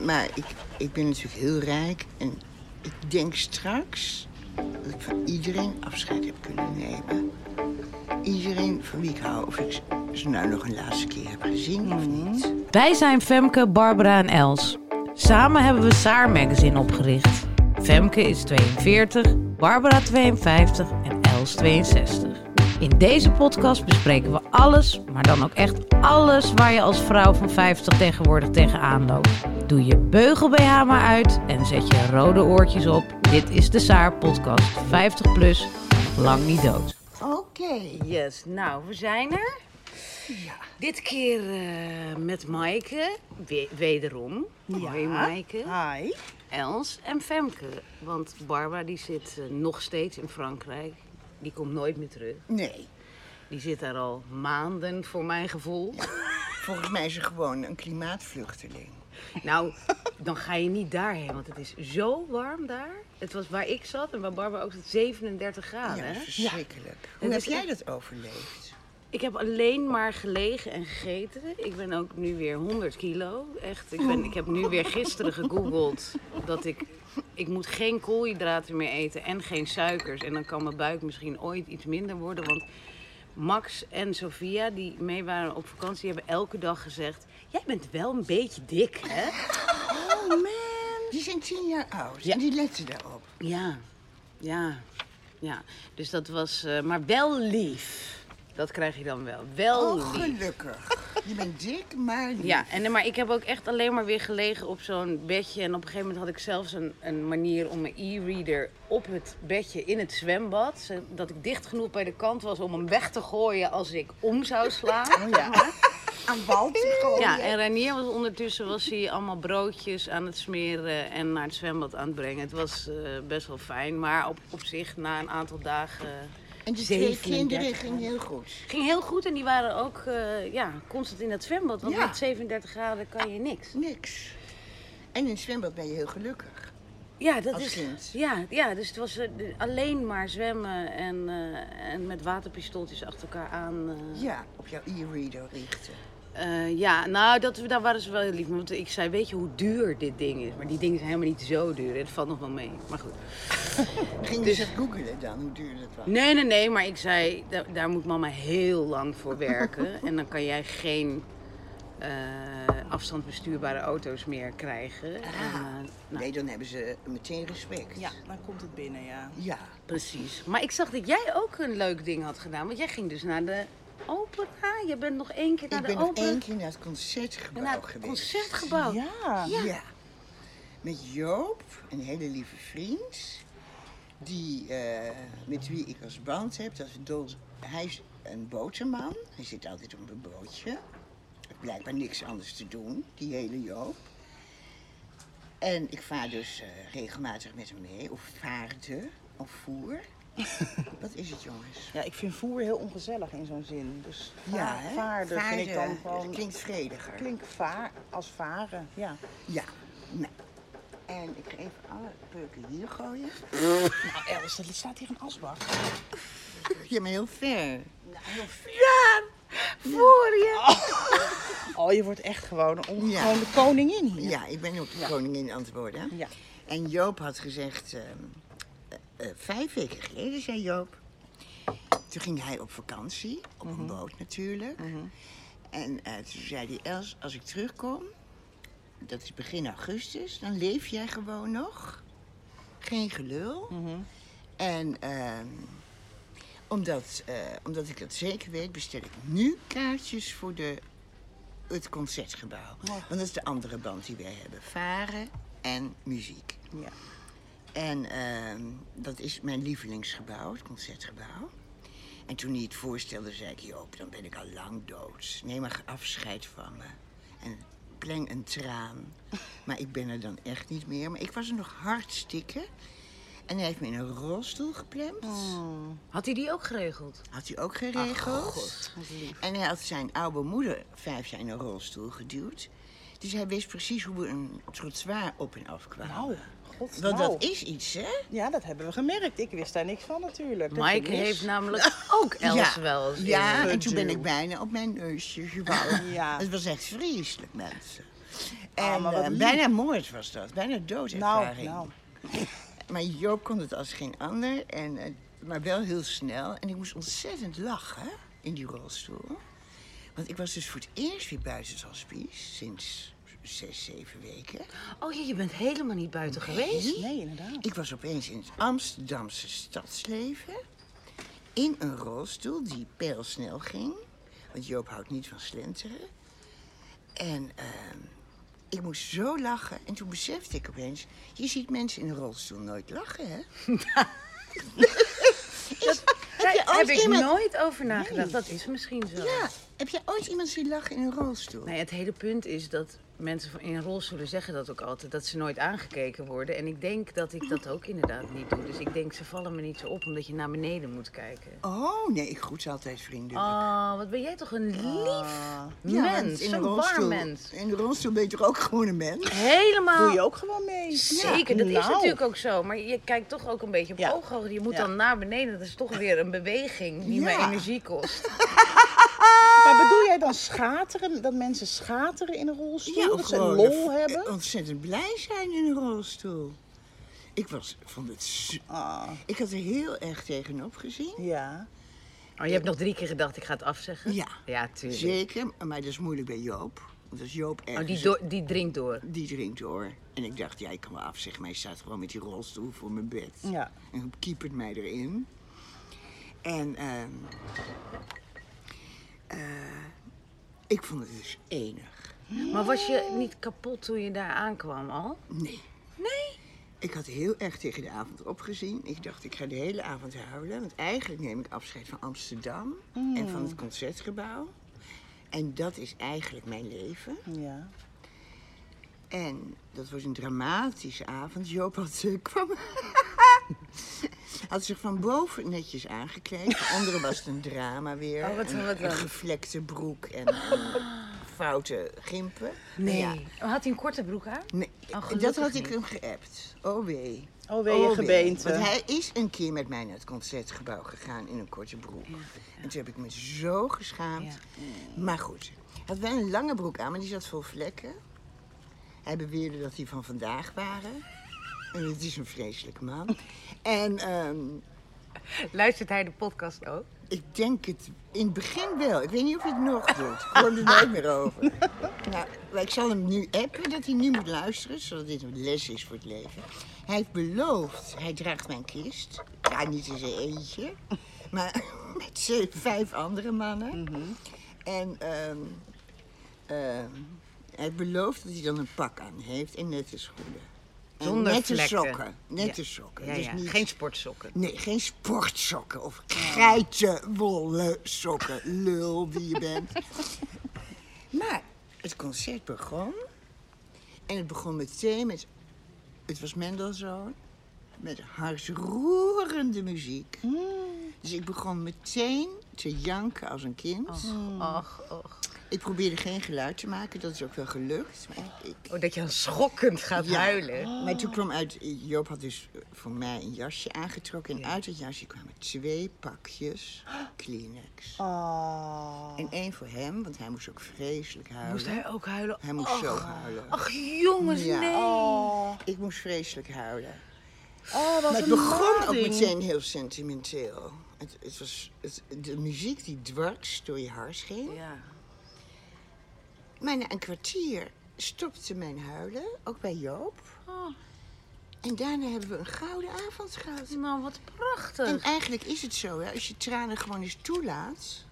Maar ik, ik ben natuurlijk heel rijk en ik denk straks dat ik van iedereen afscheid heb kunnen nemen. Iedereen van wie ik hou, of ik ze nou nog een laatste keer heb gezien of niet. Wij zijn Femke, Barbara en Els. Samen hebben we Saar Magazine opgericht. Femke is 42, Barbara 52 en Els 62. In deze podcast bespreken we alles, maar dan ook echt alles waar je als vrouw van 50 tegenwoordig tegenaan loopt. Doe je beugel BH maar uit en zet je rode oortjes op. Dit is de Saar podcast 50 plus, lang niet dood. Oké. Yes, nou, we zijn er. Dit keer eh, met Maaike, we- wederom. Hoi Maaike, Hi. Els en Femke. Want Barbara die zit eh, nog steeds in Frankrijk. Die komt nooit meer terug. Nee, Die zit daar al maanden voor mijn gevoel. volgens mij is ze gewoon een klimaatvluchteling. Nou, dan ga je niet daarheen, want het is zo warm daar. Het was waar ik zat en waar Barbara ook zat, 37 graden. ja, verschrikkelijk. Hoe heb is jij echt- dat overleefd? Ik heb alleen maar gelegen en gegeten. Ik ben ook nu weer 100 kilo. Echt, ik, ben, ik heb nu weer gisteren gegoogeld dat ik... Ik moet geen koolhydraten meer eten en geen suikers. En dan kan mijn buik misschien ooit iets minder worden. Want Max en Sophia, die mee waren op vakantie, hebben elke dag gezegd... Jij bent wel een beetje dik, hè? Oh man. Die zijn tien jaar oud Ja. en die letten daarop. Ja, ja, ja. Dus dat was... eh, maar wel lief. Dat krijg je dan wel. Wel Oh, lief. gelukkig. Je bent dik, maar lief. Ja, en, maar ik heb ook echt alleen maar weer gelegen op zo'n bedje. En op een gegeven moment had ik zelfs een, een manier om mijn e-reader op het bedje in het zwembad. Zodat ik dicht genoeg bij de kant was om hem weg te gooien als ik om zou slaan. Oh ja. Aan wal. Ja, en Ranier was ondertussen was hij allemaal broodjes aan het smeren en naar het zwembad aan het brengen. Het was eh, best wel fijn, maar op, op zich na een aantal dagen En die twee 37 kinderen gingen heel goed. ging heel goed. En die waren ook eh, ja, constant in het zwembad, want Ja. met 37 graden kan je niks. Niks. En in het zwembad ben je heel gelukkig. Ja, dat Als is. kind. Ja, ja, dus het was eh, de- alleen maar zwemmen en, en met waterpistooltjes achter elkaar aan. Ja, op jouw e-reader richten. Eh, ja, nou, dat, daar waren ze wel heel lief. mee, Want ik zei, weet je hoe duur dit ding is? Maar die dingen zijn helemaal niet zo duur. Het valt nog wel mee. Maar goed. Ging Dus- je eens googelen dan, hoe duur dat was? Nee, nee, nee. Maar ik zei, daar, daar moet mama heel lang voor werken. en dan kan jij geen eh, afstandsbestuurbare auto's meer krijgen. En, eh, nou, Nee, dan hebben ze meteen respect. Ja, dan komt het binnen, ja. Ja. Precies. Maar ik zag dat jij ook een leuk ding had gedaan. Want jij ging dus naar de opera. Je bent nog één keer naar Ik de ben nog één keer naar het concertgebouw naar het geweest. concertgebouw. Ja. Ja. Met Joop, een hele lieve vriend. Die, eh, met wie ik als band heb. Dat is dol, hij is een boterman. Hij zit altijd op een bootje. Heeft blijkbaar niks anders te doen, die hele Joop. En ik vaar dus eh, regelmatig met hem mee. Of vaarde, of voer. Wat is het, jongens? Ja, ik vind voer heel ongezellig in zo'n zin. Dus Ja, hè? vaarden vind ik dan gewoon... klinkt vrediger. Klinkt vaar als varen, ja. Ja, nou. En ik ga even alle peuken hier gooien. Nou Els, er staat hier een asbak. Ja, maar heel ver. Voor je! Oh, je wordt echt gewoon, on- Ja. gewoon de koningin hier. Ja, ik ben op de koningin aan het worden. Ja. En Joop had gezegd, ehm, eh, vijf weken geleden zei Joop. Toen ging hij op vakantie, op Mhm. een boot natuurlijk. En eh, toen zei hij, Els, als ik terugkom, dat is begin augustus, dan leef jij gewoon nog. Geen gelul. Mhm. En ehm, omdat, eh, omdat ik dat zeker weet, bestel ik nu kaartjes voor de, het concertgebouw. Want dat is de andere band die wij hebben. Varen en muziek. Ja. En ehm, dat is mijn lievelingsgebouw, het concertgebouw. En toen hij het voorstelde, zei ik, Joop, dan ben ik al lang dood. Neem maar afscheid van me. en pleng een traan. Maar ik ben er dan echt niet meer. Maar ik was er nog hartstikke. En hij heeft me in een rolstoel geplemd. Had hij die ook geregeld? Had hij ook geregeld. en hij had zijn oude moeder vijf jaar in een rolstoel geduwd. Dus hij wist precies hoe we een trottoir op en af kwamen. Nou, god, Want nou. dat is iets, hè? Ja, dat hebben we gemerkt. Ik wist daar niks van natuurlijk. Dat Mike heeft namelijk ook Els wel eens Ja, en toen ben ik bijna op mijn neusje gevallen. Ja. Het was echt vreselijk, mensen. Ah, En lief. bijna moord was dat, bijna Nou, doodervaring. nou. Maar Joop kon het als geen ander, en, eh, maar wel heel snel. En ik moest ontzettend lachen in die rolstoel. Want ik was dus voor het eerst weer buiten het hospice, sinds zes, zeven weken. Oh ja, je bent helemaal niet buiten geweest. Nee, inderdaad. Ik was opeens in het Amsterdamse stadsleven. In een rolstoel die pijlsnel ging. Want Joop houdt niet van slenteren. En ehm, ik moest zo lachen. En toen besefte ik opeens... Je ziet mensen in een rolstoel nooit lachen, hè? Daar je ooit heb ik iemand- nooit over nagedacht. Dat is misschien zo. Ja. Heb jij ooit iemand zien lachen in een rolstoel? Nee, het hele punt is dat mensen in rolstoelen zeggen dat ook altijd, dat ze nooit aangekeken worden. En ik denk dat ik dat ook inderdaad niet doe. Dus ik denk, ze vallen me niet zo op, omdat je naar beneden moet kijken. Oh, nee, ik groet ze altijd vriendelijk. Oh, wat ben jij toch een lief Ja, want mens. een warm mens. In een rolstoel ben je toch ook gewoon een mens? Helemaal. Doe je ook gewoon mee. Zeker, dat is Nou. natuurlijk ook zo. Maar je kijkt toch ook een beetje op Ja. ooghoogte. Je moet dan naar beneden. Dat is toch weer een beweging die me Ja. energie kost. Maar bedoel jij dan schateren? Dat mensen schateren in een rolstoel? dat ze lol hebben? Ontzettend blij zijn in een rolstoel. Ik was, vond het zo- Ah, Ik had er heel erg tegenop gezien. ja. Oh, je hebt nog drie keer gedacht, ik ga het afzeggen? Ja. Ja, tuurlijk. Zeker, maar dat is moeilijk bij Joop. Want als Joop Oh, ergens... die, door- die drinkt door. die drinkt door. En ik dacht, ja, ik kan wel afzeggen, maar hij staat gewoon met die rolstoel voor mijn bed. Ja. En kiepert mij erin. En ehm, eh, ik vond het dus enig. Maar was je niet kapot toen je daar aankwam al? Nee. Nee? Ik had heel erg tegen de avond opgezien. Ik dacht, ik ga de hele avond huilen. Want eigenlijk neem ik afscheid van Amsterdam en van het concertgebouw. En dat is eigenlijk mijn leven. Ja. En dat was een dramatische avond. Joop had, kwam, had zich van boven netjes aangekleed. Van onderen was het een drama weer. Oh, wat- een, wat een gevlekte broek en, en foute gimpen. Nee. Ja, Had hij een korte broek aan? nee Oh, dat had ik niet. hem geappt. Oh wee. Oh, wee je gebeente. Want hij is een keer met mij naar het concertgebouw gegaan in een korte broek. En toen heb ik me zo geschaamd. Maar goed, hij had wel een lange broek aan, maar die zat vol vlekken. Hij beweerde dat die van vandaag waren. En het is een vreselijke man. En ehm, Luistert hij de podcast ook? ik denk het in het begin wel. Ik weet niet of hij het nog doet. Ik hoor er nooit meer over. Nou, ik zal hem nu appen dat hij nu moet luisteren, zodat dit een les is voor het leven. Hij heeft beloofd, hij draagt mijn kist. Ja, niet in zijn eentje, maar met z'n vijf andere mannen. En ehm, ehm, hij heeft beloofd dat hij dan een pak aan heeft en nette schoenen. En Zonder nette vlekken. sokken. Nette Ja. sokken. Ja, dus niet- Geen sportsokken. Nee, geen sportsokken of geitenwolle sokken, lul die je bent. maar het concert begon. En het begon meteen met... Het was Mendelssohn. Met hartroerende muziek. Dus ik begon meteen te janken als een kind. Och, och. Ik probeerde geen geluid te maken, dat is ook wel gelukt. Maar ik, Oh, dat je dan schokkend gaat Ja. huilen. Maar toen kwam uit, Joop had dus eh, voor mij een jasje aangetrokken. En uit het jasje kwamen twee pakjes Kleenex. Oh. En één voor hem, want hij moest ook vreselijk huilen. Moest hij ook huilen? Hij moest zo huilen. Ach, jongens, Ja. nee. Oh, Ik moest vreselijk huilen. oh wat Maar het begon ook meteen heel sentimenteel. Het, het was het, de muziek die dwars door je hart ging. Ja. Maar na een kwartier stopte mijn huilen, ook bij Joop. Oh, En daarna hebben we een gouden avond gehad. nou, wat prachtig. En eigenlijk is het zo, hè, als je tranen gewoon eens toelaat,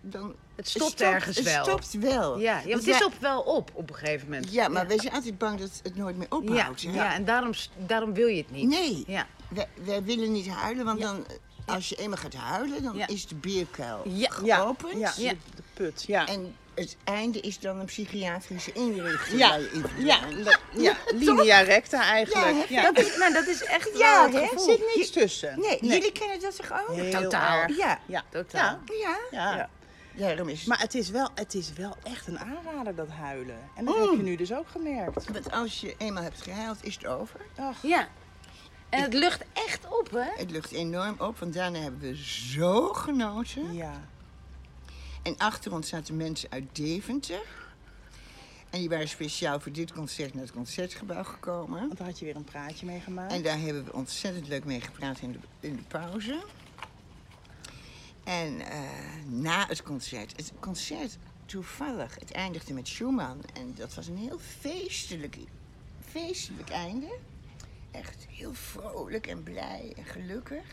dan... Het stopt ergens het wel. stopt wel. Ja, ja het is op, wel op op een gegeven moment. Ja, maar wij zijn altijd bang dat het nooit meer ja, ophoudt. hè? ja, en daarom, daarom wil je het niet. Nee, Ja. wij, wij willen niet huilen, want dan, als je eenmaal gaat huilen, dan Ja. is de bierkuil Ja. Geopend. ja, Ja. De, de put, ja. En het einde is dan een psychiatrische inrichting. Ja, waar je in ja, dat- ja, linea recta eigenlijk. Ja, Ja, Dat is, nou, dat is echt Ja, wel het hè? Er gevoel. zit niks tussen. Nee, jullie kennen dat toch ook? Heel Totaal. erg. Ja. Ja, Totaal. Ja, Ja. Ja. daarom is Maar het is, wel, het is wel echt een aanrader, dat huilen. En dat Mm. heb je nu dus ook gemerkt. Want als je eenmaal hebt gehuild, is het over. Ach, Ja. En het lucht echt op, hè? Het lucht enorm op, want daarna hebben we zo genoten. ja. En achter ons zaten mensen uit Deventer. En die waren speciaal voor dit concert naar het concertgebouw gekomen. Want daar had je weer een praatje mee gemaakt. En daar hebben we ontzettend leuk mee gepraat in de, in de pauze. En eh, na het concert. Het concert, toevallig, het eindigde met Schumann. En dat was een heel feestelijk, feestelijk einde. Echt heel vrolijk en blij en gelukkig.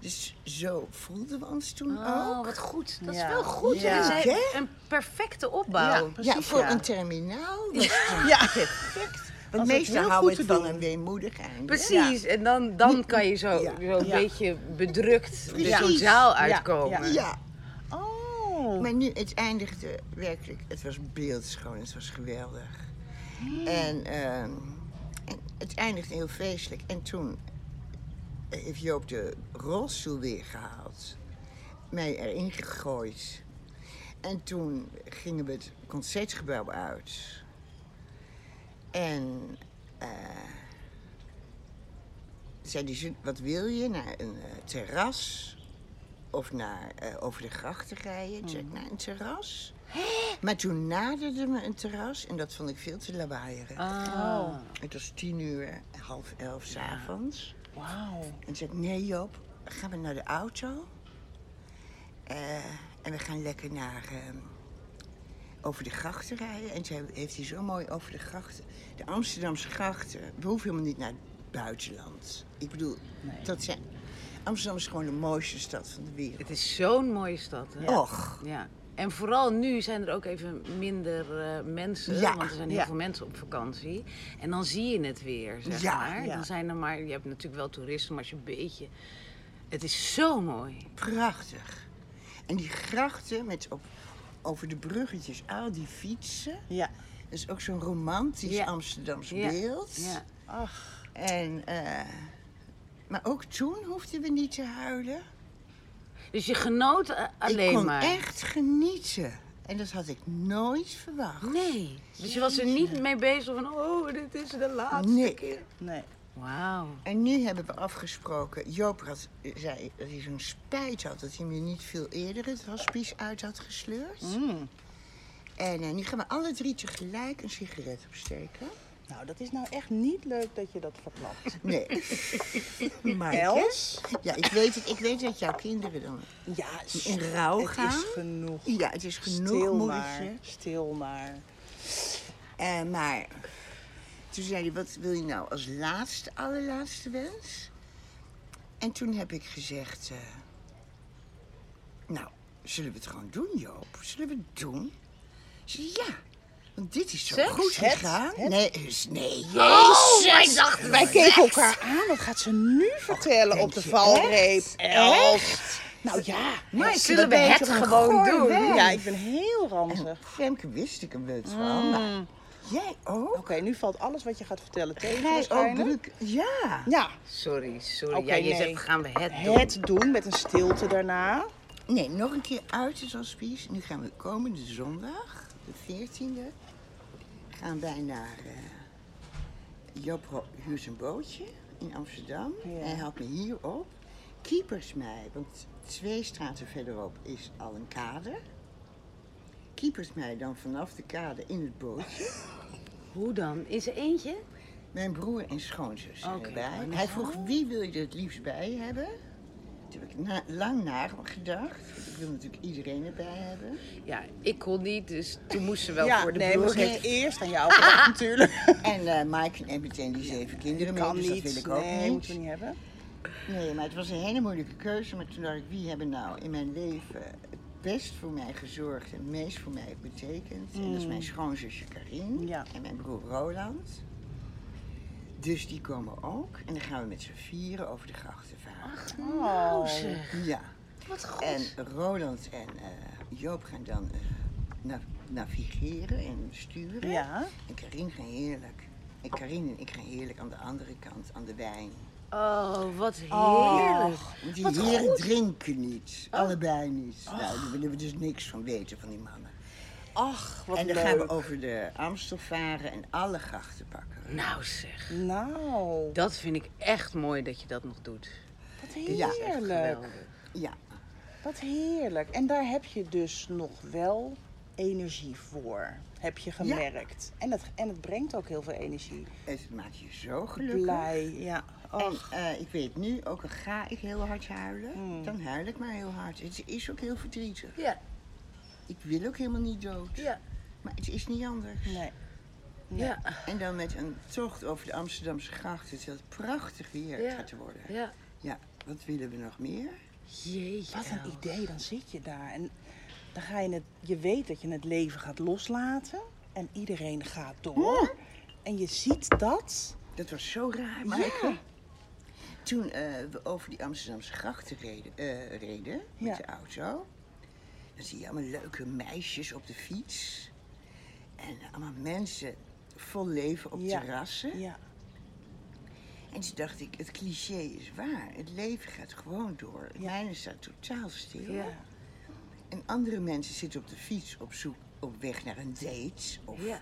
Dus zo voelden we ons toen Oh, ook. wat goed. Dat is wel goed. Ja. Dat is een, perfecte opbouw. Ja, ja, precies, voor ja. een terminaal was Ja. perfect. Want het meestal houden het van een weemoedig einde. Precies. En dan, dan kan je zo, Ja. zo een Ja. beetje bedrukt de zo'n zaal Ja. uitkomen. Ja, Oh. maar nu, het eindigde werkelijk, het was beeldschoon, het was geweldig. En, ehm, en het eindigde heel feestelijk. En toen heeft Joop de rolstoel weer gehaald, mij erin gegooid. En toen gingen we het concertgebouw uit. En eh zei die wat wil je? Naar een eh, terras of naar eh, over de grachten rijden? Zei ik, naar een terras. Maar toen naderde me een terras en dat vond ik veel te lawaaierig. Ah. Het was tien uur, half elf s'avonds. Wauw. En zei ik, nee Joop, gaan we naar de auto. Eh, en we gaan lekker naar, ehm, over de grachten rijden. En toen heeft hij zo mooi over de grachten, de Amsterdamse grachten. We hoeven helemaal niet naar het buitenland. Ik bedoel, dat zijn, Amsterdam is gewoon de mooiste stad van de wereld. Het is zo'n mooie stad. Hè? Och, Ja. En vooral nu zijn er ook even minder eh, mensen, Ja, want er zijn heel ja. veel mensen op vakantie. En dan zie je het weer, zeg Ja, maar. ja. Dan zijn er maar, je hebt natuurlijk wel toeristen, maar als je een beetje... Het is zo mooi. prachtig. En die grachten met op, over de bruggetjes, al die fietsen. Ja. Dat is ook zo'n romantisch. Amsterdams beeld. Ja. Ach. En, eh, maar ook toen hoefden we niet te huilen. Dus je genoot eh, alleen ik kon maar. echt genieten. En dat had ik nooit verwacht. Nee. Dus je was er niet mee bezig van, oh, dit is de laatste Nee. keer. Nee. Wauw. En nu hebben we afgesproken. Joop had, zei dat hij zo'n spijt had dat hij me niet veel eerder het hospice uit had gesleurd. Mm. En eh, nu gaan we alle drie tegelijk een sigaret opsteken. Nou, dat is nou echt niet leuk dat je dat verklapt. Nee. maar Els? Ja, ik weet, het, ik weet dat jouw kinderen dan Ja, in rouw het gaan. is genoeg. Ja, het is genoeg, Stil maar. Stil maar. Eh, maar toen zei hij, wat wil je nou als laatste, allerlaatste wens? En toen heb ik gezegd, eh, nou, zullen we het gewoon doen, Joop? Zullen we het doen? Ze zei, ja, want dit is zo Seks? goed gegaan. Het? Nee, dus nee. ik dacht, Wij keken elkaar aan. Wat gaat ze nu vertellen op de valreep? echt? Nou ja. Maar zullen we het gewoon doen? Ja, ik ben heel ranzig. Femke wist ik er wat van, maar jij ook? Oké, nu valt alles wat je gaat vertellen tegen Jij ook druk? Ja. Ja, Sorry, sorry. Oké, ja, je nee. zegt, gaan we het doen? het doen met een stilte daarna. Nee, nog een keer uit het hospice. Nu gaan we komende zondag, de 14e, gaan wij naar Joop Ho- huurt een bootje in Amsterdam. Ja. Hij haalt me hier op. Keepers mij, want twee straten verderop is al een kade. Keepers mij dan vanaf de kade in het bootje. Hoe dan? Is er eentje? Mijn broer en schoonzus zijn erbij. maar Hij vroeg wie wil je er het liefst bij hebben. Toen heb ik na- lang naar gedacht. Ik wil natuurlijk iedereen erbij hebben. Ja, ik kon niet, dus toen moest ze wel ja, voor de nee, broer. hebben eerst aan jou gedacht natuurlijk. En eh Mike neemt meteen die zeven kinderen mee, dus niet. dat wil ik ook nee, niet. moeten we niet hebben. Nee, maar het was een hele moeilijke keuze. Maar toen dacht ik, wie hebben nou in mijn leven het best voor mij gezorgd en het meest voor mij betekend? En dat is mijn schoonzusje Karin Mm. Ja. en mijn broer Roland. Dus die komen ook. En dan gaan we met z'n vieren over de grachten varen. Oh. zeg. Ja. Wat goed. En Roland en eh, Joop gaan dan eh, navigeren en sturen. Ja. En Karin ging heerlijk. En Karin en ik gaan heerlijk aan de andere kant, aan de wijn. Oh, wat Oh. heerlijk. Want die Wat heren goed. drinken niet. Allebei niet. Nou, daar willen we dus niks van weten van die mannen. Ach, wat en dan leuk. gaan we over de Amstel varen en alle grachten pakken. Nou zeg, Nou, dat vind ik echt mooi dat je dat nog doet. Heerlijk. Ja, Wat heerlijk. En daar heb je dus nog wel energie voor, heb je gemerkt. En, het, en het brengt ook heel veel energie. het maakt je zo gelukkig. Blij, ja. En eh, ik weet nu, ook al ga ik heel hard huilen, Hmm. dan huil ik maar heel hard. Het is ook heel verdrietig. Ja, Ik wil ook helemaal niet dood. ja, Maar het is niet anders. nee. ja, En dan met een tocht over de Amsterdamse grachten, terwijl het prachtig weer Ja. gaat worden. ja. Ja, wat willen we nog meer? Jeetje. Wat een idee, dan zit je daar. En dan ga je het, je weet dat je het leven gaat loslaten. En iedereen gaat door. En je ziet dat. Dat was zo raar, Maaike. Toen eh, we over die Amsterdamse grachten reden, eh, reden met Ja. de auto, dan zie je allemaal leuke meisjes op de fiets. En allemaal mensen vol leven op Ja. terrassen. Ja, En toen dacht ik, het cliché is waar. Het leven gaat gewoon door. Het mijne staat totaal stil. Ja, En andere mensen zitten op de fiets op zoek op weg naar een date. Of ja,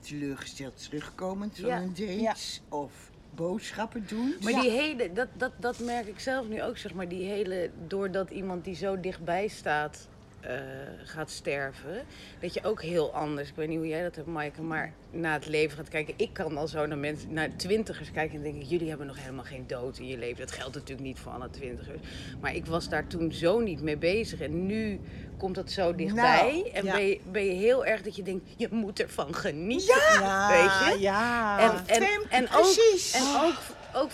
teleurgesteld terugkomend van een date. Of boodschappen doen. Maar die hele, dat, dat, dat merk ik zelf nu ook, zeg maar, die hele, doordat iemand die zo dichtbij staat eh, gaat sterven, dat je ook heel anders, ik weet niet hoe jij dat hebt, Maaike, maar naar het leven gaat kijken. Ik kan al zo naar mensen, naar twintigers kijken en denken, jullie hebben nog helemaal geen dood in je leven. Dat geldt natuurlijk niet voor alle twintigers. Maar ik was daar toen zo niet mee bezig en nu komt dat zo dichtbij. Nou, en ja. ben, je, ben je heel erg dat je denkt, je moet ervan genieten. ja, Weet je? ja. En, en, en, ook, precies. en ook, ook,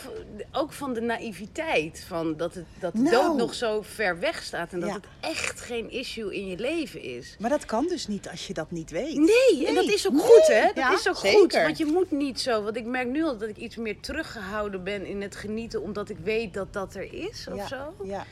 ook van de naïviteit. Van dat, het, dat de Nou. dood nog zo ver weg staat. En dat Ja. het echt geen issue in je leven is. Maar dat kan dus niet als je dat niet weet. Nee, en dat is ook nee. goed, hè? Dat Ja, is ook zeker. goed. Want je moet niet zo. Want ik merk nu al dat ik iets meer teruggehouden ben in het genieten. Omdat ik weet dat dat er is of zo. Ja.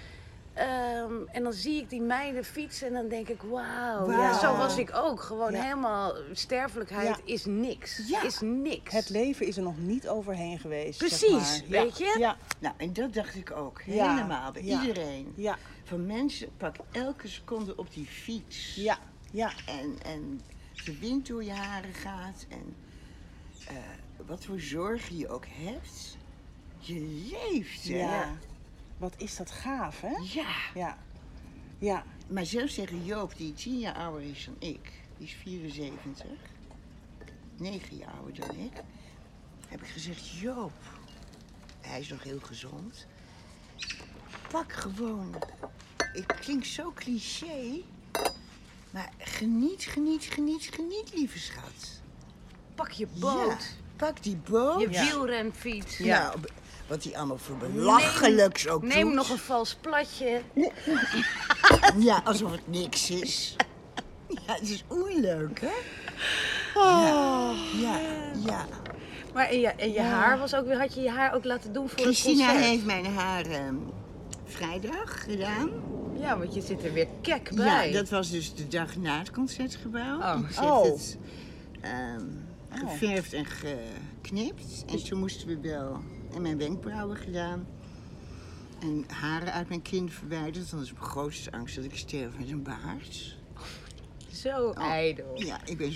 Ehm, en dan zie ik die meiden fietsen en dan denk ik, wauw. Ja, zo was ik ook. Gewoon Ja. helemaal, sterfelijkheid Ja. is niks. Ja. Is niks. Het leven is er nog niet overheen geweest. zeg Precies, maar. weet je? Ja, Nou, en dat dacht ik ook. Helemaal, bij Ja. iedereen. ja, Van mensen, pak elke seconde op die fiets. ja, ja. En, en de wind door je haren gaat. En eh, wat voor zorgen je ook hebt. Je leeft, hè? ja. Wat is dat gaaf, hè? Ja. Ja. Ja. Maar zelfs tegen Joop, die tien jaar ouder is dan ik, die is 74, negen jaar ouder dan ik, heb ik gezegd: Joop, hij is nog heel gezond. Pak gewoon. Ik klink zo cliché, maar geniet, geniet, geniet, geniet, lieve schat. Pak je boot. Ja, pak die boot. Je Ja. wielrenfiets. Ja. Nou, wat hij allemaal voor belachelijks ook Neem doet. nog een vals platje. Ja, alsof het niks is. Ja, het is oerleuk, hè? Oh. Ja, ja. Maar en je, en je haar was ook weer, had je je haar ook laten doen voor Christina het concert? heeft mijn haar ehm, vrijdag gedaan. Ja, want je zit er weer kek Ja, bij. dat was dus de dag na het concertgebouw. Oh. Ze Oh. heeft het ehm, geverfd en geknipt. En toen moesten we wel... En mijn wenkbrauwen gedaan. En haren uit mijn kin verwijderd. Want dat is mijn grootste angst dat ik sterf met een baard. Zo ijdel. Ja, ik ben...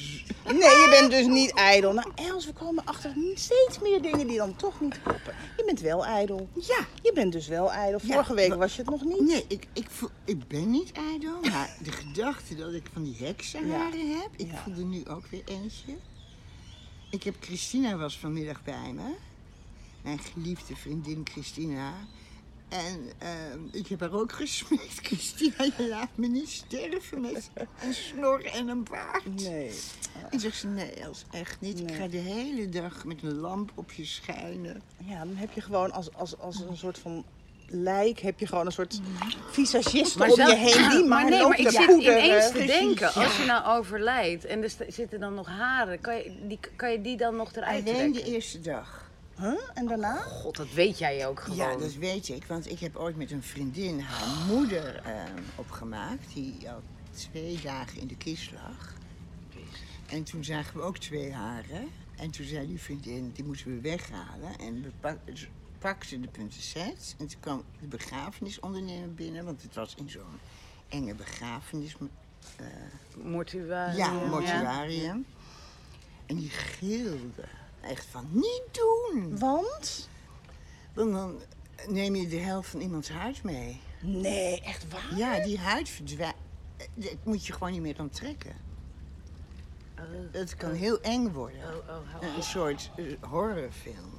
Nee, je bent dus niet ijdel. Nou, Els, we komen achter steeds meer dingen die dan toch niet kloppen. Je bent wel ijdel. Ja, Je bent dus wel ijdel. Ja, Vorige week wa- was je het nog niet. Nee, ik, ik, voel- ik ben niet ijdel, maar de gedachte dat ik van die heksenharen heb, ik Ja. voel er nu ook weer eentje. Ik heb Christina was vanmiddag bij me, mijn geliefde vriendin Christina. En ehm, ik heb haar ook gesmeekt, Christina, je laat me niet sterven met een snor en een baard. Nee. En zegt ze, nee Els, echt niet. Ik ga de hele dag met een lamp op je schijnen. Ja, dan heb je gewoon als, als, als een soort van lijk, heb je gewoon een soort visagiste om zelf- je heen. Die maar, maar nee, maar ik te zit poederen. ineens te denken, als je nou overlijdt en er zitten dan nog haren, kan je die, kan je die dan nog eruit Alleen de trekken? eerste dag. Huh? En daarna? God, dat weet jij ook gewoon. Ja, dat weet ik, want ik heb ooit met een vriendin haar moeder ehm, opgemaakt, die al twee dagen in de kist lag. En toen zagen we ook twee haren. En toen zei die vriendin, die moeten we weghalen. En we pak, ze pakte de punten En toen kwam de begrafenisondernemer binnen, want het was in zo'n enge begrafenis. eh, Mortuarium. ja, mortuarium. En die gilde echt van niet doen. Want? Want dan neem je de helft van iemands huid mee. Nee, echt waar? Ja, die huid verdwijnt. Dat moet je gewoon niet meer aan trekken. Oh, Het kan heel eng worden. oh, oh, hou Een soort eh, horrorfilm.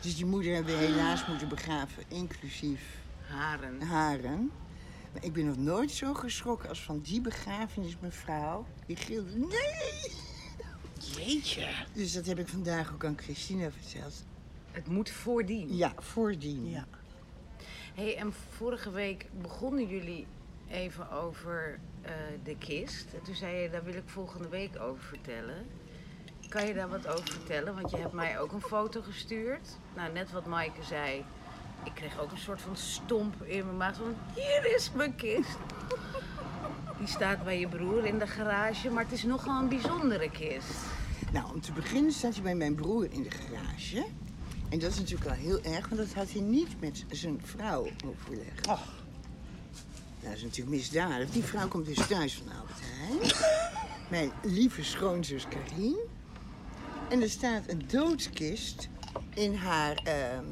Dus die moeder hebben we helaas moeten begraven, inclusief Haren. haren. Maar ik ben nog nooit zo geschrokken als van die begrafenis, mevrouw. Die gilde, nee! Jeetje. Dus dat heb ik vandaag ook aan Christina verteld. Het moet voordien. Ja, voordien. Ja. hey, en vorige week begonnen jullie even over eh, de kist. En toen zei je, daar wil ik volgende week over vertellen. Kan je daar wat over vertellen? Want je hebt mij ook een foto gestuurd. Nou, net wat Maaike zei. Ik kreeg ook een soort van stomp in mijn maag. Van, hier is mijn kist. Die staat bij je broer in de garage. Maar het is nogal een bijzondere kist. Nou, om te beginnen staat hij bij mijn broer in de garage. En dat is natuurlijk al heel erg, want dat had hij niet met zijn vrouw overlegd. Och. Nou, dat is natuurlijk misdadig. Die vrouw komt dus thuis van Albert Heijn. Mijn lieve schoonzus Karien. En er staat een doodskist in haar... ehm,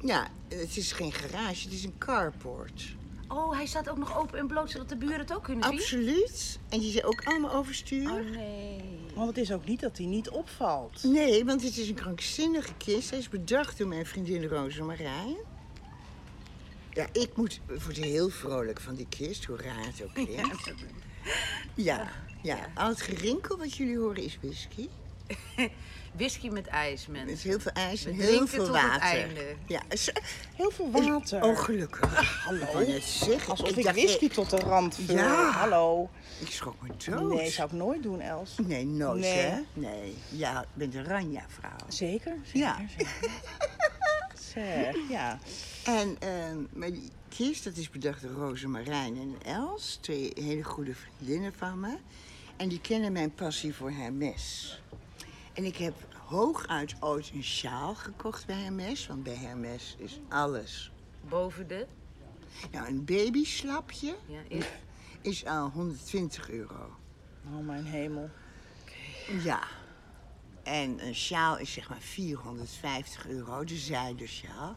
Ja, het is geen garage, het is een carport. Oh, hij staat ook nog open en bloot, zodat de buren het ook kunnen zien? Absoluut. En die zijn ook allemaal overstuur. Oh nee. Want het is ook niet dat hij niet opvalt. Nee, want het is een krankzinnige kist. Hij is bedacht door mijn vriendin Rosemarijn. Ja, ik moet, word heel vrolijk van die kist, hoe raar het ook klinkt. Ja, ja. Al het gerinkel wat jullie horen is whisky. Whisky met ijs, Met mensen. heel veel ijs en heel veel tot het water. einde. Ja, is- Heel veel water. Oh, gelukkig. Hallo. Ik zeggen, Alsof ik, dacht, whisky tot de rand vul. Ja. Hallo. Ik schrok me dood. Nee, zou ik nooit doen, Els. Nee, nooit, Nee. hè? Nee. Ja, je bent een ranja-vrouw. Zeker, zeker, Ja. zeker. zeg, ja. En ehm, maar die kist, dat is bedacht door Rosemarijn en Els. Twee hele goede vriendinnen van me. En die kennen mijn passie voor Hermes. En ik heb hooguit ooit een sjaal gekocht bij Hermes. Want bij Hermes is alles. Boven de... Nou, een babyslapje Ja, is... is al 120 euro. Oh, mijn hemel. Ja. En een sjaal is zeg maar 450 euro, de zijdersjaal.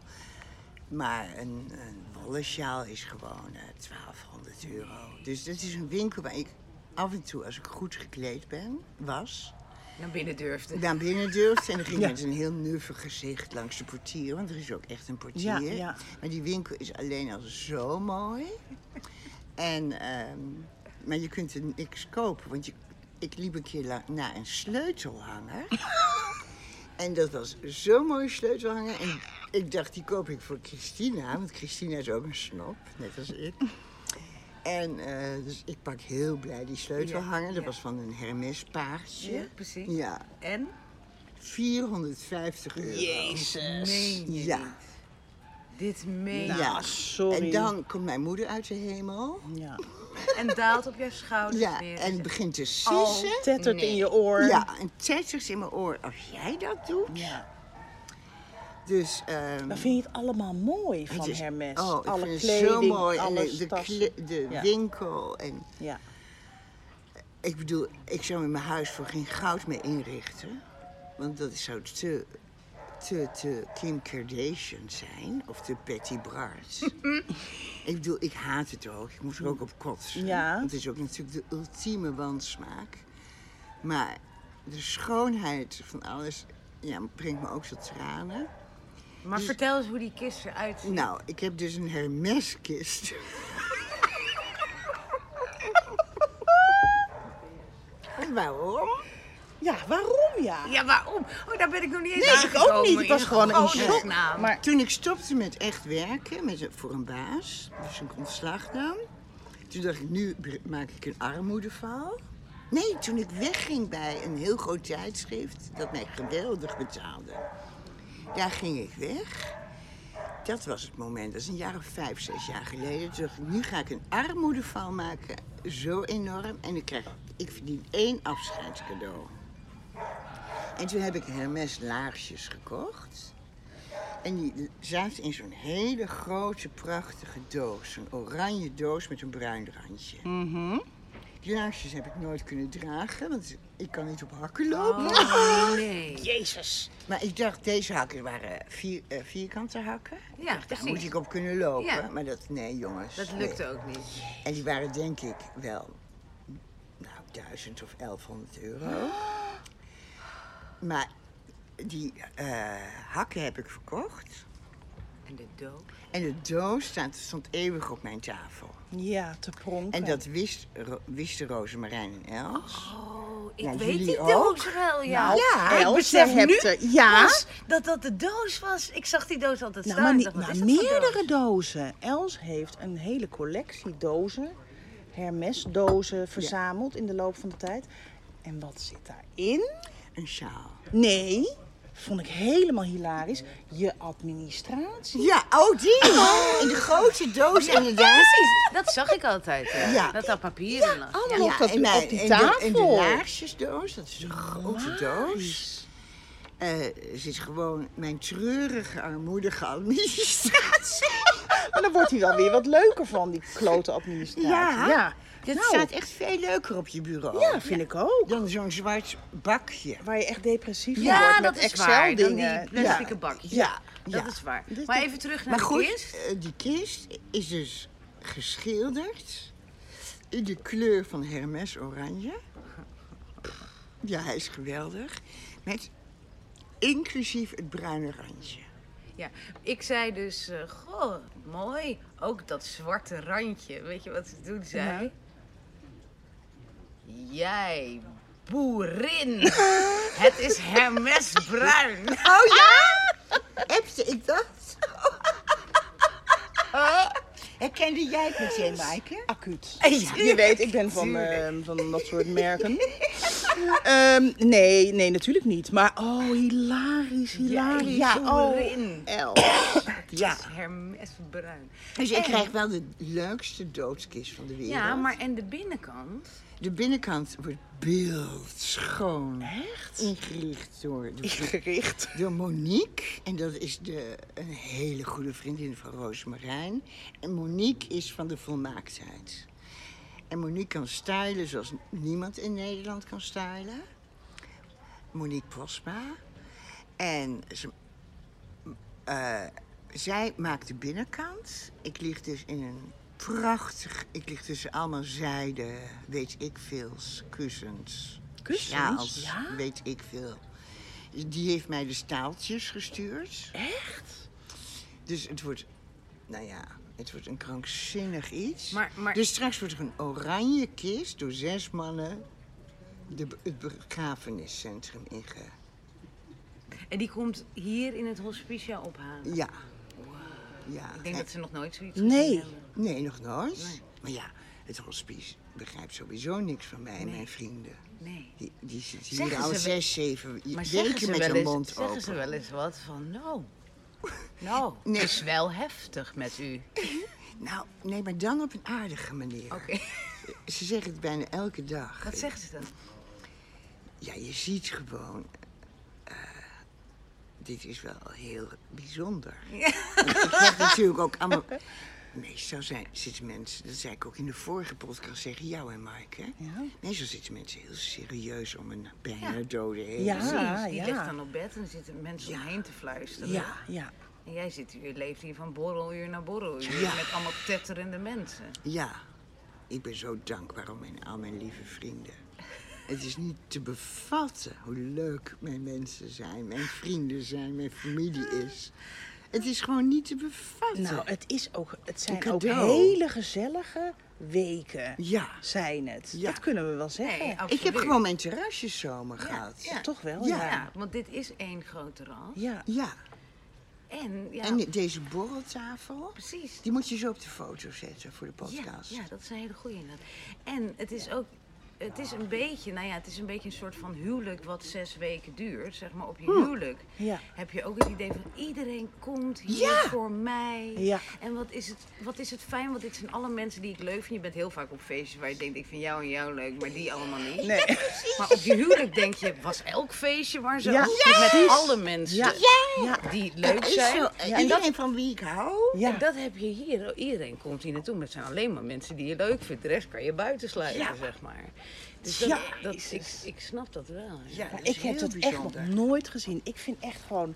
Maar een, een wollen sjaal is gewoon eh, 1200 euro. Dus dat is een winkel waar ik af en toe, als ik goed gekleed ben, was, naar binnen durfde. naar binnen durfde. En dan ging Ja. met een heel nuffig gezicht langs de portier, want er is ook echt een portier. Ja, ja. Maar die winkel is alleen al zo mooi. En, ehm, maar je kunt er niks kopen, want je, ik liep een keer naar een sleutelhanger. en dat was zo'n mooie sleutelhanger. En ik dacht, die koop ik voor Christina, want Christina is ook een snop, net als ik. En eh, dus ik pak heel blij die sleutelhanger. Dat ja. was van een Hermes paardje. Ja, precies. Ja, En? 450 euro. Jezus. Meen je Ja. niet? Dit meen je. ja, sorry. En dan komt mijn moeder uit de hemel. Ja. En daalt op jouw schouders Ja, weer. en zegt, begint te Oh. sissen. Tettert Nee. in je oor. Ja, en tettert in mijn oor. Als jij dat doet. Ja. Dus, ehm, Dan vind je het allemaal mooi van het is- Hermes. Oh, ik Alle vind het kleding, zo mooi. En de, de, tassen. kle- de Ja. winkel. En Ja. ik bedoel, ik zou in mijn huis voor geen goud mee inrichten. Want dat zou te, te, te Kim Kardashian zijn. Of te Patty Bart. ik bedoel, ik haat het ook. Ik moet er ook op kotsen. Ja. Want het is ook natuurlijk de ultieme wansmaak. Maar de schoonheid van alles ja, brengt me ook tot tranen. Maar vertel eens hoe die kist eruit ziet. Nou, ik heb dus een Hermeskist. en waarom? ja, waarom ja? Ja, waarom? Oh, daar ben ik nog niet eens Nee, ik ook niet. Ik was In gewoon in godesnaam. shock. Maar Toen ik stopte met echt werken met een, voor een baas, dus een ontslag nam, toen dacht ik, nu maak ik een armoedeval. Nee, toen ik wegging bij een heel groot tijdschrift dat mij geweldig betaalde, daar ging ik weg. Dat was het moment, dat is een jaar of vijf, zes jaar geleden. Toen dacht ik, nu ga ik een armoedeval maken, zo enorm. En ik krijg ik verdien één afscheidscadeau. En toen heb ik Hermes laarsjes gekocht. En die zaten in zo'n hele grote, prachtige doos. Een oranje doos met een bruin randje. Die laarsjes heb ik nooit kunnen dragen, want ik kan niet op hakken lopen. Oh, nee. Jezus. Maar ik dacht, deze hakken waren vier, eh, vierkante hakken. Ja, Daar precies. moet ik op kunnen lopen. Ja. Maar dat, nee jongens. Dat nee. lukte ook niet. En die waren denk ik wel, nou, 1000 of 1100 euro. Maar die eh, hakken heb ik verkocht. En de dood? En de doos staat, stond eeuwig op mijn tafel. Ja, te pronken. En dat wist, Ro- wisten Rosemarijn en Els. Oh, ik weet die ook? doos wel, ja. Nou, Ja, Els, ik besef nu er- ja. dat dat de doos was. Ik zag die doos altijd Nou, staan. maar dacht, maar voor meerdere doos? dozen. Els heeft een hele collectie dozen, Hermes-dozen, verzameld in de loop van de tijd. En wat zit daarin? Een sjaal. Nee, vond ik helemaal hilarisch. Je administratie. Ja, oh die! In de grote doos inderdaad. Precies, dat zag ik altijd. Ja. Ja. Dat daar papieren lag. allemaal op, dat, mijn- op die tafel. De, en de laarsjesdoos, dat is een grote doos. Eh, zit gewoon mijn treurige, armoedige administratie. Maar dan wordt hij wel weer wat leuker van, die klote administratie. Ja. ja. Dat Nou. staat echt veel leuker op je bureau. Ja, vind ik ook. Dan zo'n zwart bakje. Waar je echt depressief van Ja, wordt dat met is Excel-dingen. die plastic bakjes. Ja, Dat is waar. Maar dat- even terug naar Maar de kist. eh, die kist is dus geschilderd in de kleur van Hermes oranje. Ja, hij is geweldig. Met inclusief het bruine randje. Ja, ik zei dus, eh, goh, mooi. Ook dat zwarte randje. Weet je wat ze toen zei? Jij, boerin. Het is Hermes bruin. Oh ja? Hebste ik dat? Herkende jij het meteen, Maaike? Acuut. Ja, Je weet, ik ben van, ehm, van dat soort merken. Ehm, nee, nee, natuurlijk niet. Maar oh, hilarisch, hilarisch. Ja, oh. Ja. Het is Hermes bruin. Dus ik krijg wel de leukste doodskist van de wereld. Ja, maar en de binnenkant? De binnenkant wordt beeldschoon. Echt? Ingericht door, de, Gericht. door Monique. En dat is de, een hele goede vriendin van Roosmarijn. En Monique is van de volmaaktheid. En Monique kan stylen zoals niemand in Nederland kan stylen. Monique Prospa. En ze, eh, zij maakt de binnenkant. Ik lig dus in een prachtig... Ik lig tussen allemaal zijde, weet ik veel, kussens. Kussens? sjaals, Ja? weet ik veel. Die heeft mij de staaltjes gestuurd. Echt? Dus het wordt, nou ja, het wordt een krankzinnig iets. Maar- maar- Dus straks wordt er een oranje kist door zes mannen de, het begrafeniscentrum inge... En die komt hier in het hospicia ophalen. Ja. Ja. Ik denk en- dat ze nog nooit zoiets Nee. hebben. Nee, nog nooit. Nee. Maar ja, het hospice begrijpt sowieso niks van mij en mijn vrienden. Nee. Die, die zitten Zeggen hier al zes, zeven zeggen weken ze, met wel hun eens, mond zeggen open. ze wel eens wat van, nou, nou, Nee. het is wel heftig met u. Nou, nee, maar dan op een aardige manier. Oké, Ze zeggen het bijna elke dag. wat zeggen ze dan? Ja, je ziet gewoon. eh, dit is wel heel bijzonder. Want Ik heb natuurlijk ook allemaal. Meestal zijn, zitten mensen, dat zei ik ook in de vorige podcast tegen jou en Mike. Hè? Ja. Meestal zitten mensen heel serieus om een bijna Ja. dode heen. Ja. Precies, die ja. ligt dan op bed en er zitten mensen omheen te fluisteren. Ja, ja. En jij zit hier, leeft hier van borreluur naar borreluur Ja. met allemaal tetterende mensen. Ja, ik ben zo dankbaar om mijn, al mijn lieve vrienden. Het is niet te bevatten hoe leuk mijn mensen zijn, mijn vrienden zijn, mijn familie is. Het is gewoon niet te bevatten. Nou, het, is ook, het zijn ook hele gezellige weken. Ja. Zijn het. Ja. Dat kunnen we wel zeggen. Nee, Ik heb gewoon mijn terrasjeszomer gehad. ja. Toch wel? Ja. Want dit is één grote ras. Ja. Ja. En, ja, En deze borreltafel, precies. die moet je zo op de foto zetten voor de podcast. ja, dat is een hele goeie inderdaad. En het is ook het is een beetje, nou ja, het is een beetje een soort van huwelijk wat zes weken duurt. Zeg maar op je Hm. huwelijk Ja. heb je ook het idee van iedereen komt hier Ja. voor mij. Ja. En wat is, het, wat is het fijn, want dit zijn alle mensen die ik leuk vind. Je bent heel vaak op feestjes waar je denkt, ik vind jou en jou leuk, maar die allemaal niet. Nee. Maar op je huwelijk denk je, was elk feestje maar zo. Ja, Met alle mensen Ja. Ja. die leuk zijn. zo. En Iedereen dat, van wie ik hou. Ja. en dat heb je hier. Iedereen komt hier naartoe. Maar het zijn alleen maar mensen die je leuk vindt. De rest kan je buiten sluiten, Ja. zeg maar. Dus dat, Ja. dat, ik, ik snap dat wel. Ja, Maar dat ik heb het echt nog nooit gezien. Ik vind echt gewoon,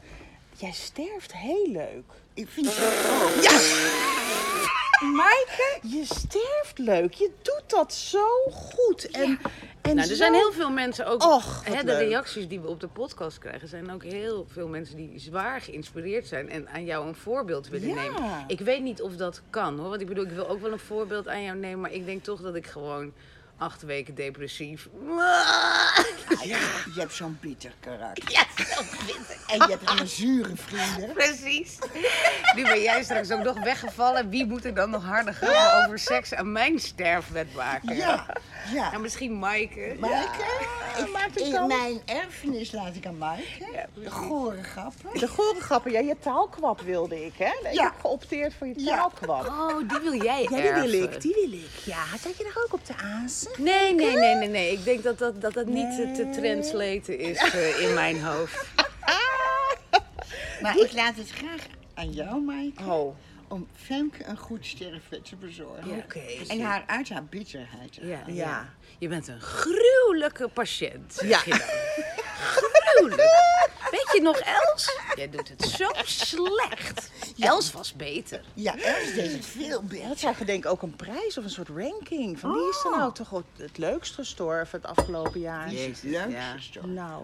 jij sterft heel leuk. Ik vind het ook. Maaike, je sterft leuk. Je doet dat zo goed. En, en Nou, er zo- zijn heel veel mensen ook. Och, hè, de reacties die we op de podcast krijgen, zijn ook heel veel mensen die zwaar geïnspireerd zijn en aan jou een voorbeeld willen Ja. nemen. Ik weet niet of dat kan hoor. Want ik bedoel, ik wil ook wel een voorbeeld aan jou nemen, maar ik denk toch dat ik gewoon acht weken depressief. Ja, je hebt zo'n bitter karakter. Ja, zo bitter. En je hebt allemaal zure vrienden. Precies. Nu ben jij straks ook nog weggevallen. Wie moet er dan nog harder gaan over seks aan mijn sterfbed maken? Ja, ja. Nou, misschien Maaike. Maaike, ik, maakt het in dan? mijn erfenis laat ik aan Maaike. de gore grappen. De gore grappen, ja, je taalkwap wilde ik, hè? Ik Ja. heb geopteerd voor je Ja. taalkwap. Oh, die wil jij Ja, die wil ik, die wil ik. Ja, zat je er ook op de aas? Nee, nee, nee, nee, nee. Ik denk dat dat, dat, dat niet te, te translaten is eh, in mijn hoofd. Maar ik laat het graag aan jou, Maaike. Oh, Om Femke een goed sterfbed te bezorgen. oké. En haar uit haar bitterheid. te Ja. Ja. Je bent een gruwelijke patiënt. zeg Ja. Gruwelijk. Weet je nog, Els? Jij doet het zo slecht. Els was beter. Ja, Els deed het veel beter. dat zou ik denk ook een prijs of een soort ranking. Van wie is er nou toch het- leukst gestorven het afgelopen jaar? Die is het Jezus, leukste ja. gestorven. Nou,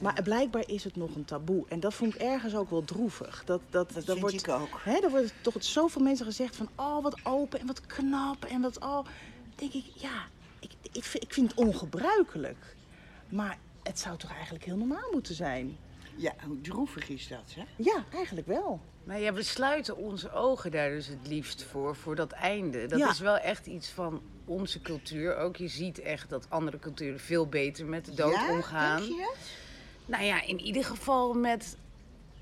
maar blijkbaar is het nog een taboe. En dat vond ik ergens ook wel droevig. Dat, dat, Dat dat vind wordt, ik ook. Hè, er worden toch zoveel mensen gezegd van... oh, wat open en wat knap en wat... oh, denk ik, ja, ik, ik, vind, het ongebruikelijk. Maar het zou toch eigenlijk heel normaal moeten zijn? Ja, hoe droevig is dat, hè? Ja, eigenlijk wel. Maar ja, we sluiten onze ogen daar dus het liefst voor, voor dat einde. Dat Ja. is wel echt iets van onze cultuur ook. Je ziet echt dat andere culturen veel beter met de dood ja, omgaan. Denk je? Nou ja, in ieder geval met.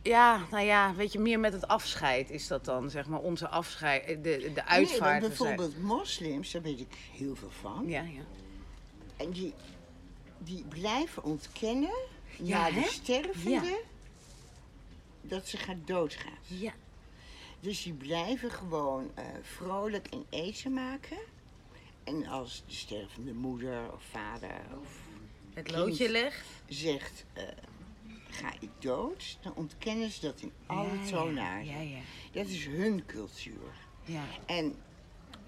Ja, nou ja, weet je, meer met het afscheid is dat dan, zeg maar, onze afscheid, eh, de, de Nee, uitvaart. bijvoorbeeld moslims, daar weet ik heel veel van. Ja, ja. En die, die blijven ontkennen Ja, naar hè? de stervende Ja. dat ze gaat doodgaan. Ja, Dus die blijven gewoon eh, vrolijk en eten maken. En als de stervende moeder of vader of het loodje legt. zegt, eh, ga ik dood, dan ontkennen ze dat in alle Ja, toonaarden. Ja, ja. Dat is hun cultuur. ja. En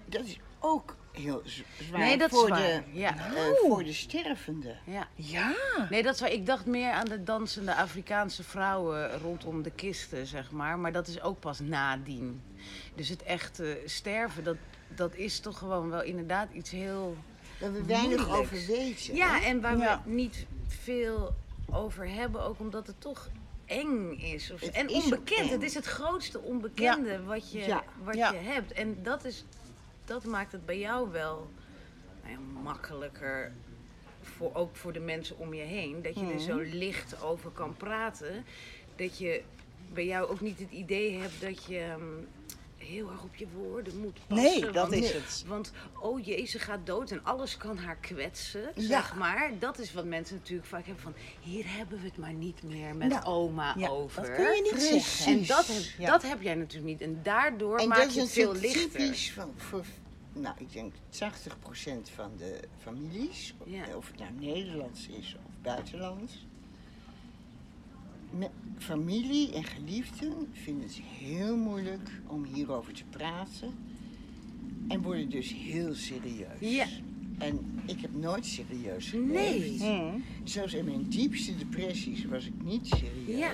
dat is ook heel zwaar Nee, dat is voor, waar. de, Ja. eh, voor de stervende. ja. Ja. Nee, dat is waar. Ik dacht meer aan de dansende Afrikaanse vrouwen rondom de kisten, zeg maar. Maar dat is ook pas nadien. Dus het echte sterven, dat, dat is toch gewoon wel inderdaad iets heel... Daar we weinig over weten. Ja, hè? en waar Ja. we niet veel over hebben, ook omdat het toch eng is. Of, en is onbekend. Het is het grootste onbekende wat, je, Ja. wat Ja. je hebt. En dat, is, dat maakt het bij jou wel nou makkelijker. Voor, ook voor de mensen om je heen. Dat je er zo licht over kan praten. Dat je bij jou ook niet het idee hebt dat je ehm, heel erg op je woorden moet passen. Nee, dat want- is het. want, oh jee, ze gaat dood en alles kan haar kwetsen, Ja. zeg maar. Dat is wat mensen natuurlijk vaak hebben van... hier hebben we het maar niet meer met Nou, oma Ja, over. dat kun je niet Precies. zeggen. En dat heb, dat heb jij natuurlijk niet. En daardoor En maak dat je het veel lichter. typisch van, voor, nou, ik denk 80% van de families, Ja. of het nou Nederlands is of buitenlands. Familie en geliefden vinden het heel moeilijk om hierover te praten. En worden dus heel serieus. Ja. En ik heb nooit serieus geleefd. Nee. Mm. Zelfs in mijn diepste depressies was ik niet serieus. Ja.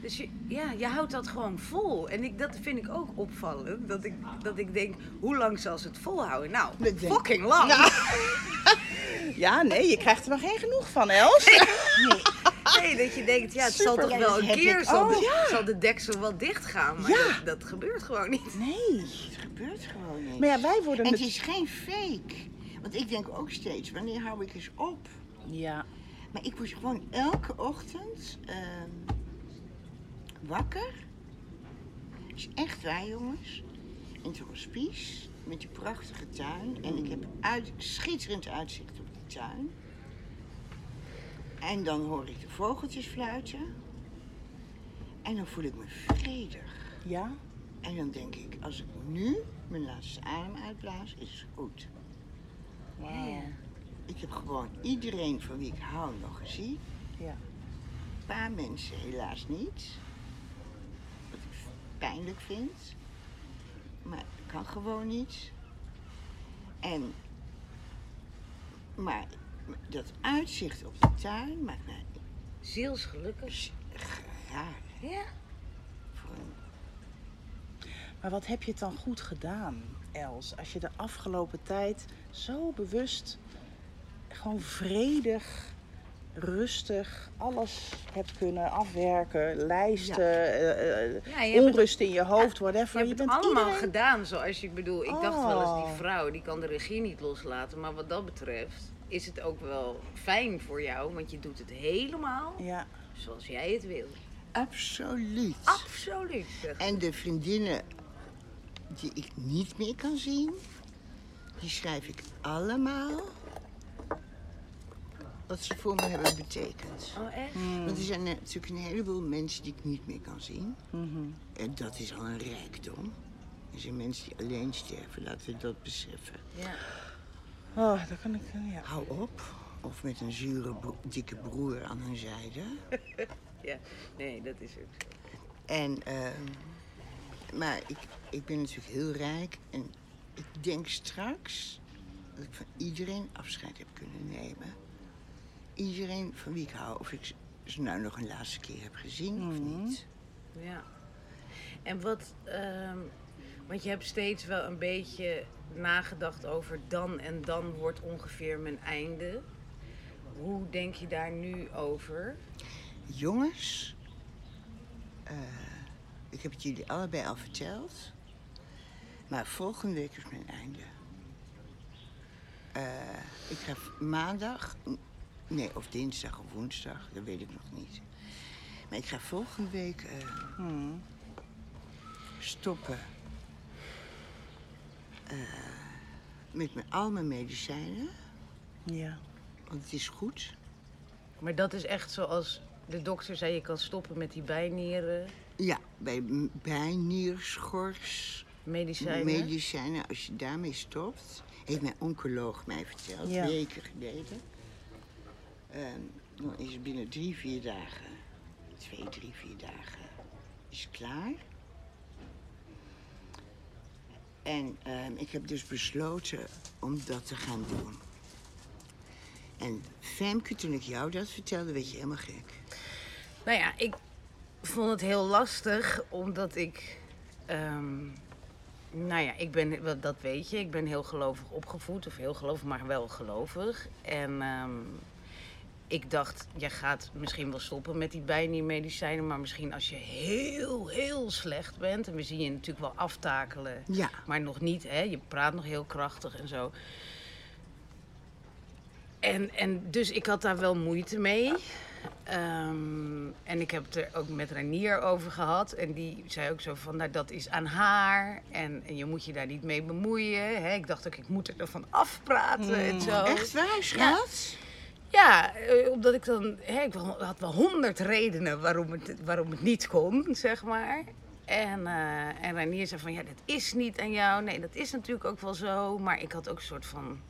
Dus je, ja, je houdt dat gewoon vol. En ik, dat vind ik ook opvallend. Dat ik, dat ik denk, hoe lang zal ze het volhouden? Nou, Dat denk- fucking lang. Ja, nee, je krijgt er maar geen genoeg van, Els. Nee, dat je denkt, ja, het zal toch wel een keer, ik zal, de, zal de deksel wel dicht gaan. Maar Ja. dat, dat gebeurt gewoon niet. Nee. Het gebeurt gewoon niet. Maar ja, wij worden... En het met- is geen fake. Want ik denk ook steeds, wanneer hou ik eens op? Ja. Maar ik word gewoon elke ochtend ehm, wakker. is echt waar, jongens. In het hospice, met die prachtige tuin. En ik heb uit, schitterend uitzicht op die tuin. En dan hoor ik de vogeltjes fluiten. En dan voel ik me vredig. Ja? En dan denk ik, als ik nu mijn laatste adem uitblaas, is het goed. Wauw. Ik heb gewoon iedereen van wie ik hou nog gezien. Ja. Een paar mensen helaas niet. Wat ik pijnlijk vind. Maar dat kan gewoon niet. En, maar dat uitzicht op de tuin maakt mij Zielsgelukkig. raar. Ja. Maar wat heb je het dan goed gedaan, Els? Als je de afgelopen tijd zo bewust, gewoon vredig, rustig, alles hebt kunnen afwerken, lijsten, eh, eh, Ja, je onrust in je hoofd, whatever. Je hebt het bent allemaal iedereen- gedaan zoals je, ik bedoel, ik dacht wel eens, Oh. die vrouw die kan de regie niet loslaten. Maar wat dat betreft is het ook wel fijn voor jou, want je doet het helemaal Ja, zoals jij het wil. absoluut. Absoluut. En de vriendinnen die ik niet meer kan zien, die schrijf ik allemaal wat ze voor me hebben betekend. Oh, echt? Want er zijn natuurlijk een heleboel mensen die ik niet meer kan zien. Mhm. En dat is al een rijkdom. Er zijn mensen die alleen sterven, laten we dat beseffen. Ja. Oh, dat kan ik, eh, ja. Hou op. Of met een zure, bro- dikke broer aan hun zijde. ja. Nee, dat is ook zo. En, ehm, maar ik, ik ben natuurlijk heel rijk. En ik denk straks dat ik van iedereen afscheid heb kunnen nemen. Iedereen van wie ik hou. Of ik ze nou nog een laatste keer heb gezien of niet. Ja. En wat, ehm, want je hebt steeds wel een beetje nagedacht over dan en dan wordt ongeveer mijn einde. Hoe denk je daar nu over? Jongens, eh, ik heb het jullie allebei al verteld. Maar volgende week is mijn einde. Eh, ik ga maandag, nee, of dinsdag of woensdag, dat weet ik nog niet. Maar ik ga volgende week eh, Hmm. stoppen eh, met mijn, al mijn medicijnen. Ja. Want het is goed. Maar dat is echt zoals de dokter zei, je kan stoppen met die bijnieren, Ja, bij bijnierschors, medicijnen. medicijnen, als je daarmee stopt, heeft mijn oncoloog mij verteld, Ja. weken geleden. Ehm, dan is het binnen drie, vier dagen, twee, drie, vier dagen, is het klaar. En ehm, ik heb dus besloten om dat te gaan doen. En Femke, toen ik jou dat vertelde, werd je helemaal gek. Nou ja, ik vond het heel lastig omdat ik. ehm, nou ja, ik ben, dat weet je, ik ben heel gelovig opgevoed. Of heel gelovig, maar wel gelovig. En ehm, ik dacht, je gaat misschien wel stoppen met die bijniermedicijnen. Maar misschien als je heel, heel slecht bent. En we zien je natuurlijk wel aftakelen. Ja. Maar nog niet, hè? Je praat nog heel krachtig en zo. En, en dus ik had daar wel moeite mee. Ehm, en ik heb het er ook met Ranier over gehad. En die zei ook zo van, nou dat is aan haar. En, en je moet je daar niet mee bemoeien. Hè? Ik dacht ook, ik moet er ervan afpraten en zo. Echt waar, schat? Ja, eh, omdat ik dan... Hè, ik had wel honderd redenen waarom het, waarom het niet kon, zeg maar. En, eh en zei van, ja, dat is niet aan jou. Nee, dat is natuurlijk ook wel zo. Maar ik had ook een soort van...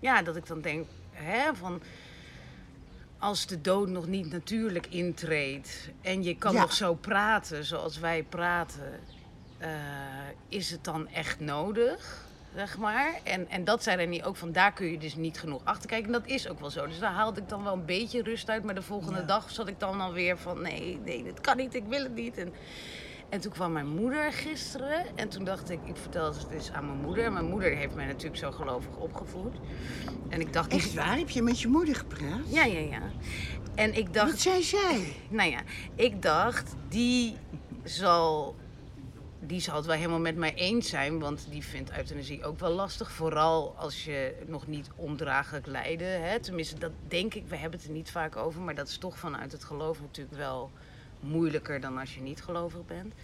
Ja, dat ik dan denk, hè, van... Als de dood nog niet natuurlijk intreedt... en je kan Ja. nog zo praten zoals wij praten... eh, is het dan echt nodig? Zeg maar. En, en dat zei Renier ook van daar kun je dus niet genoeg achter kijken. En dat is ook wel zo. Dus daar haalde ik dan wel een beetje rust uit. Maar de volgende dag zat ik dan alweer van nee, nee, dat kan niet, ik wil het niet. En, en toen kwam mijn moeder gisteren. En toen dacht ik, ik vertel het eens aan mijn moeder. En mijn moeder heeft mij natuurlijk zo gelovig opgevoed. En ik dacht, Echt waar? Heb je met je moeder gepraat? ja, ja, ja. En ik dacht, Wat zei zij? nou ja, ik dacht, die zal die zal het wel helemaal met mij eens zijn, want die vindt euthanasie ook wel lastig. Vooral als je nog niet ondraaglijk lijden. Hè? Tenminste, dat denk ik, we hebben het er niet vaak over, maar dat is toch vanuit het geloof natuurlijk wel moeilijker dan als je niet gelovig bent.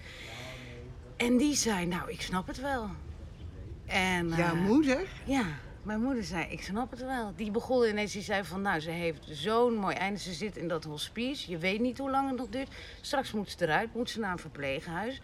En die zei, nou, ik snap het wel. En, Jouw eh, moeder? ja, mijn moeder zei, ik snap het wel. Die begon ineens, die zei van, nou, ze heeft zo'n mooi einde. Ze zit in dat hospice, je weet niet hoe lang het nog duurt. Straks moet ze eruit, moet ze naar een verpleeghuis.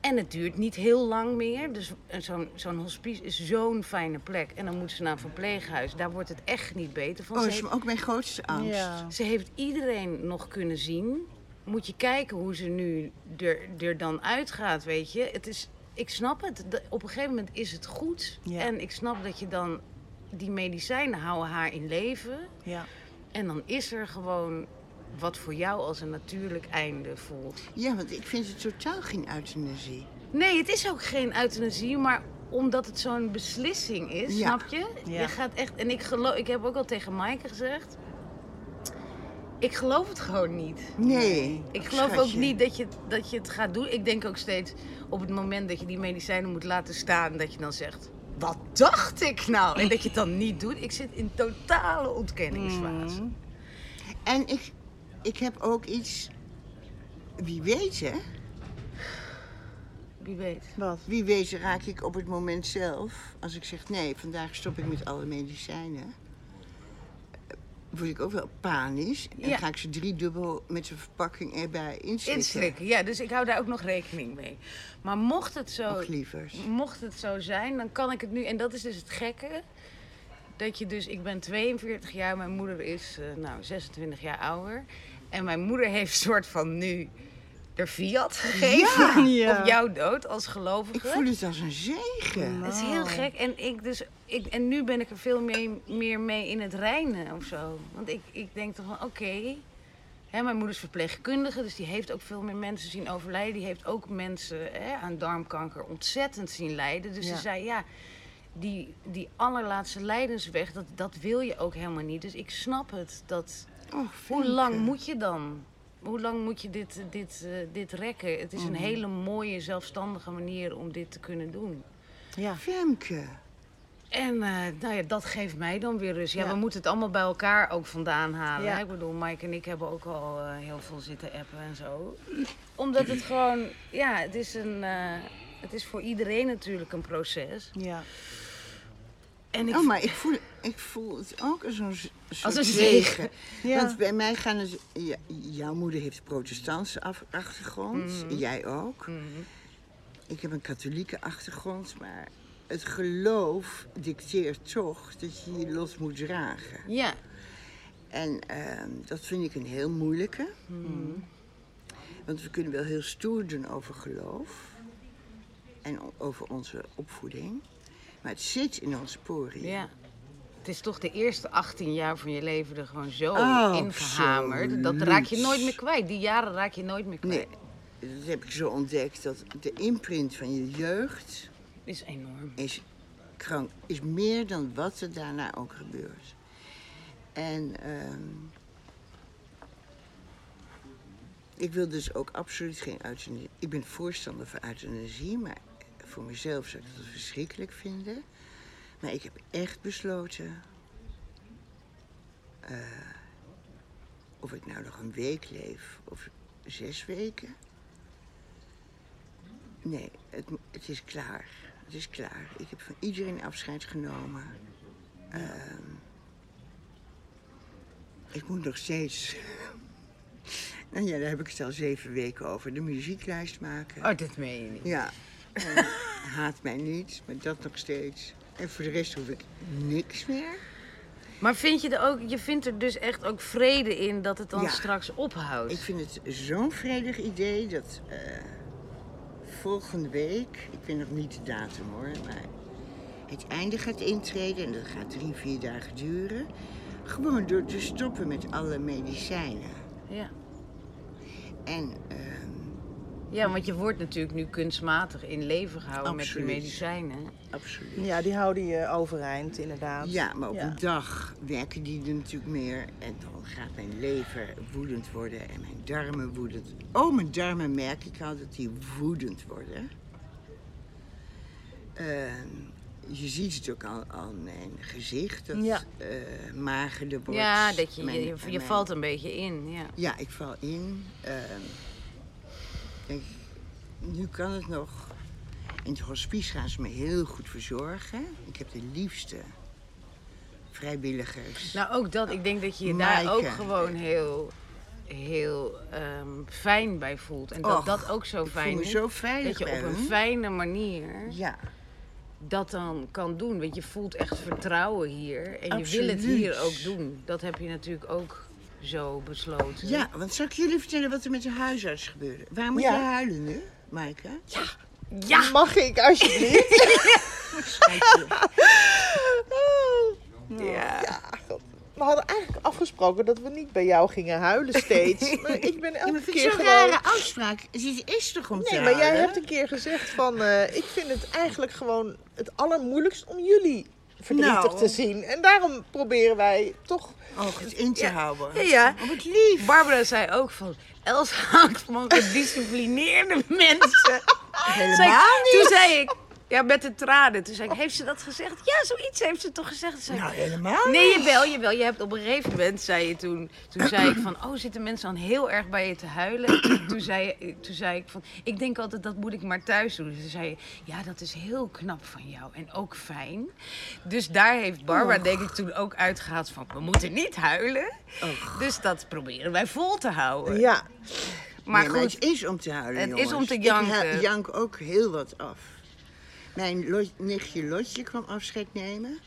En het duurt niet heel lang meer. Dus zo'n zo'n hospice is zo'n fijne plek. En dan moet ze naar een verpleeghuis. Daar wordt het echt niet beter van. Oh, Ze dat is heeft- ook mijn grootste angst. Ja. ze heeft iedereen nog kunnen zien. Moet je kijken hoe ze nu er, er dan uitgaat, weet je. Het is, ik snap het. Op een gegeven moment is het goed. Ja. En ik snap dat je dan... Die medicijnen houden haar in leven. Ja. En dan is er gewoon wat voor jou als een natuurlijk einde voelt. Ja, want ik vind het totaal geen euthanasie. Nee, het is ook geen euthanasie, maar omdat het zo'n beslissing is, Ja. snap je? Ja. Je gaat echt, en ik geloof, ik heb ook al tegen Maaike gezegd, ik geloof het gewoon niet. Nee. Ik geloof ook niet dat je, dat je het gaat doen. Ik denk ook steeds op het moment dat je die medicijnen moet laten staan, dat je dan zegt, wat dacht ik nou? En dat je het dan niet doet. Ik zit in totale ontkenningsfase. Mm. En ik, ik heb ook iets... Wie weet, hè? Wie weet. Wat? Wie weet raak ik op het moment zelf... Als ik zeg, nee, vandaag stop ik met alle medicijnen... Word ik ook wel panisch. En Ja. ga ik ze driedubbel met de verpakking erbij inslikken. Inslikken, ja. Dus ik hou daar ook nog rekening mee. Maar mocht het zo... Och. Mocht het zo zijn, dan kan ik het nu. En dat is dus het gekke. Dat je dus, ik ben 42 jaar, mijn moeder is eh, nou 26 jaar ouder. En mijn moeder heeft soort van nu de fiat gegeven Ja. op jouw dood als Ik gelovige. voel het als een zegen. Het is heel gek. En, ik dus, ik, en nu ben ik er veel meer, meer mee in het reinen of zo. Want ik, ik denk toch van, oké. hè, mijn moeder is verpleegkundige, dus die heeft ook veel meer mensen zien overlijden. Die heeft ook mensen hè, aan darmkanker ontzettend zien lijden. Dus Ja. ze zei, ja, die, die allerlaatste lijdensweg, dat, dat wil je ook helemaal niet. Dus ik snap het. Dat, Och, hoe lang moet je dan? Hoe lang moet je dit, dit, eh, dit rekken? Het is een Mhm. hele mooie, zelfstandige manier om dit te kunnen doen. Ja. Femke. En eh, nou ja, dat geeft mij dan weer rust. Ja, Ja. we moeten het allemaal bij elkaar ook vandaan halen. Ja. hè. Ik bedoel, Mike en ik hebben ook al eh, heel veel zitten appen en zo. Omdat het gewoon, ja, het is, een, eh, het is voor iedereen natuurlijk een proces. Ja. En ik, Oh, maar ik voel, ik voel het ook als een, Als een zegen. Ja. Want bij mij gaan het... ja, jouw moeder heeft een protestantse af- achtergrond. Mhm. Jij ook. Ik heb een katholieke achtergrond. Maar het geloof dicteert toch dat je je lot moet dragen. ja, En ehm, dat vind ik een heel moeilijke. Want we kunnen wel heel stoer doen over geloof. En over onze opvoeding. Maar het zit in onze poriën. ja. Het is toch de eerste 18 jaar van je leven er gewoon zo Oh, ingehamerd. Dat raak je nooit meer kwijt. Die jaren raak je nooit meer kwijt. Nee, dat heb ik zo ontdekt. Dat de imprint van je jeugd Is enorm. is, krank, is meer dan wat er daarna ook gebeurt. En ehm, ik wil dus ook absoluut geen euthanasie. Ik ben voorstander van euthanasie, maar voor mezelf zou ik dat verschrikkelijk vinden. Maar ik heb echt besloten. eh, of ik nou nog een week leef of zes weken. Nee, het, het is klaar. Het is klaar. Ik heb van iedereen afscheid genomen. Ehm, ik moet nog steeds. nou ja, daar heb ik het al zeven weken over. De muzieklijst maken. Oh, dat meen je niet. Ja. En haat mij niet, maar dat nog steeds. En voor de rest hoef ik niks meer. Maar vind je er ook, je vindt er dus echt ook vrede in dat het dan Ja. straks ophoudt? Ik vind het zo'n vredig idee dat eh, volgende week, ik weet nog niet de datum hoor, maar het einde gaat intreden en dat gaat drie, vier dagen duren. Gewoon door te stoppen met alle medicijnen. Ja. En ehm, ja, want je wordt natuurlijk nu kunstmatig in leven gehouden met die medicijnen. absoluut. ja, die houden je overeind, inderdaad. Ja, maar op Ja. een dag werken die er natuurlijk meer. En dan gaat mijn lever woedend worden en mijn darmen woedend. Oh, mijn darmen merk ik al dat die woedend worden. Ehm, je ziet het ook aan, aan mijn gezicht, dat Ja. eh, magere wordt. Ja, dat je, Mijn- je, je mijn- valt een beetje in. Ja. Ja, ik val in. Ehm, nu kan het nog. In het hospice gaan ze me heel goed verzorgen. Ik heb de liefste vrijwilligers. Nou, ook dat. Ik denk dat je je daar ook gewoon heel, heel ehm, fijn bij voelt. En dat Och, dat ook zo fijn is. zo veilig Dat je op een fijne manier Ja, dat dan kan doen. Want je voelt echt vertrouwen hier. En je wil het hier ook doen. Dat heb je natuurlijk ook zo besloten. ja, want zal ik jullie vertellen wat er met de huisarts gebeurde? Waar moet Ja. je huilen nu, Maaike? Ja! Mag ik alsjeblieft? Ja. ja, God. We hadden eigenlijk afgesproken dat we niet bij jou gingen huilen steeds. Maar ik ben Ja, elke maar vind ik keer zo'n gewoon... rare afspraak. Het is toch om te Nee, maar jij huilen? hebt een keer gezegd van... eh, ik vind het eigenlijk gewoon het allermoeilijkst om jullie verdrietig Nou. te zien. En daarom proberen wij toch... Oh, het in te houden. Ja, ja. Oh, wat lief. Barbara zei ook van... Els houdt van gedisciplineerde mensen. Helemaal Zei niet. Toen zei ik... Ja, met de tranen. Toen zei ik, heeft ze dat gezegd? Ja, zoiets heeft ze toch gezegd? Toen zei ik, Nou, helemaal Nee, jawel. Je hebt op een gegeven moment, zei je toen... Toen zei ik van, oh, zitten mensen dan heel erg bij je te huilen? En toen, toen zei, toen zei ik van, ik denk altijd, dat moet ik maar thuis doen. Dus toen zei je, ja, dat is heel knap van jou. En ook fijn. Dus daar heeft Barbara, denk ik, toen ook uitgehaald van... We moeten niet huilen. Dus dat proberen wij vol te houden. Ja, Maar Nee, goed, het is om te huilen, Het is om te Ik janken. hu- jank ook heel wat af. Mijn lo- nichtje Lotje kwam afscheid nemen.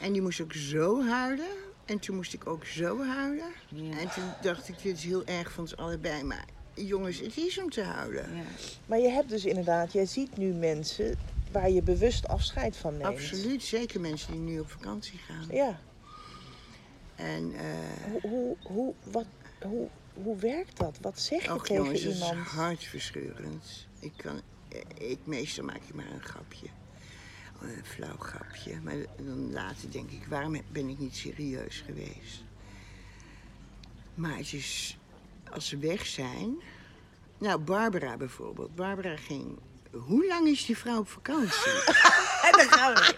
En die moest ook zo huilen. En toen moest ik ook zo huilen. En toen dacht ik, dit is heel erg van ons allebei. Maar jongens, het is om te huilen. maar je hebt dus inderdaad... Jij ziet nu mensen waar je bewust afscheid van neemt. Absoluut, zeker mensen die nu op vakantie gaan. Ja. En eh Hoe, hoe, hoe, wat, hoe, hoe werkt dat? Wat zeg je och tegen jongens, dat is iemand? hartverscheurend. Ik kan, ik, meestal maak ik maar een grapje. Een flauw grapje. Maar dan later denk ik, waarom ben ik niet serieus geweest? Maar het is, als ze weg zijn... Nou, Barbara bijvoorbeeld. Barbara ging... Hoe lang is die vrouw op vakantie? en dan gaan we.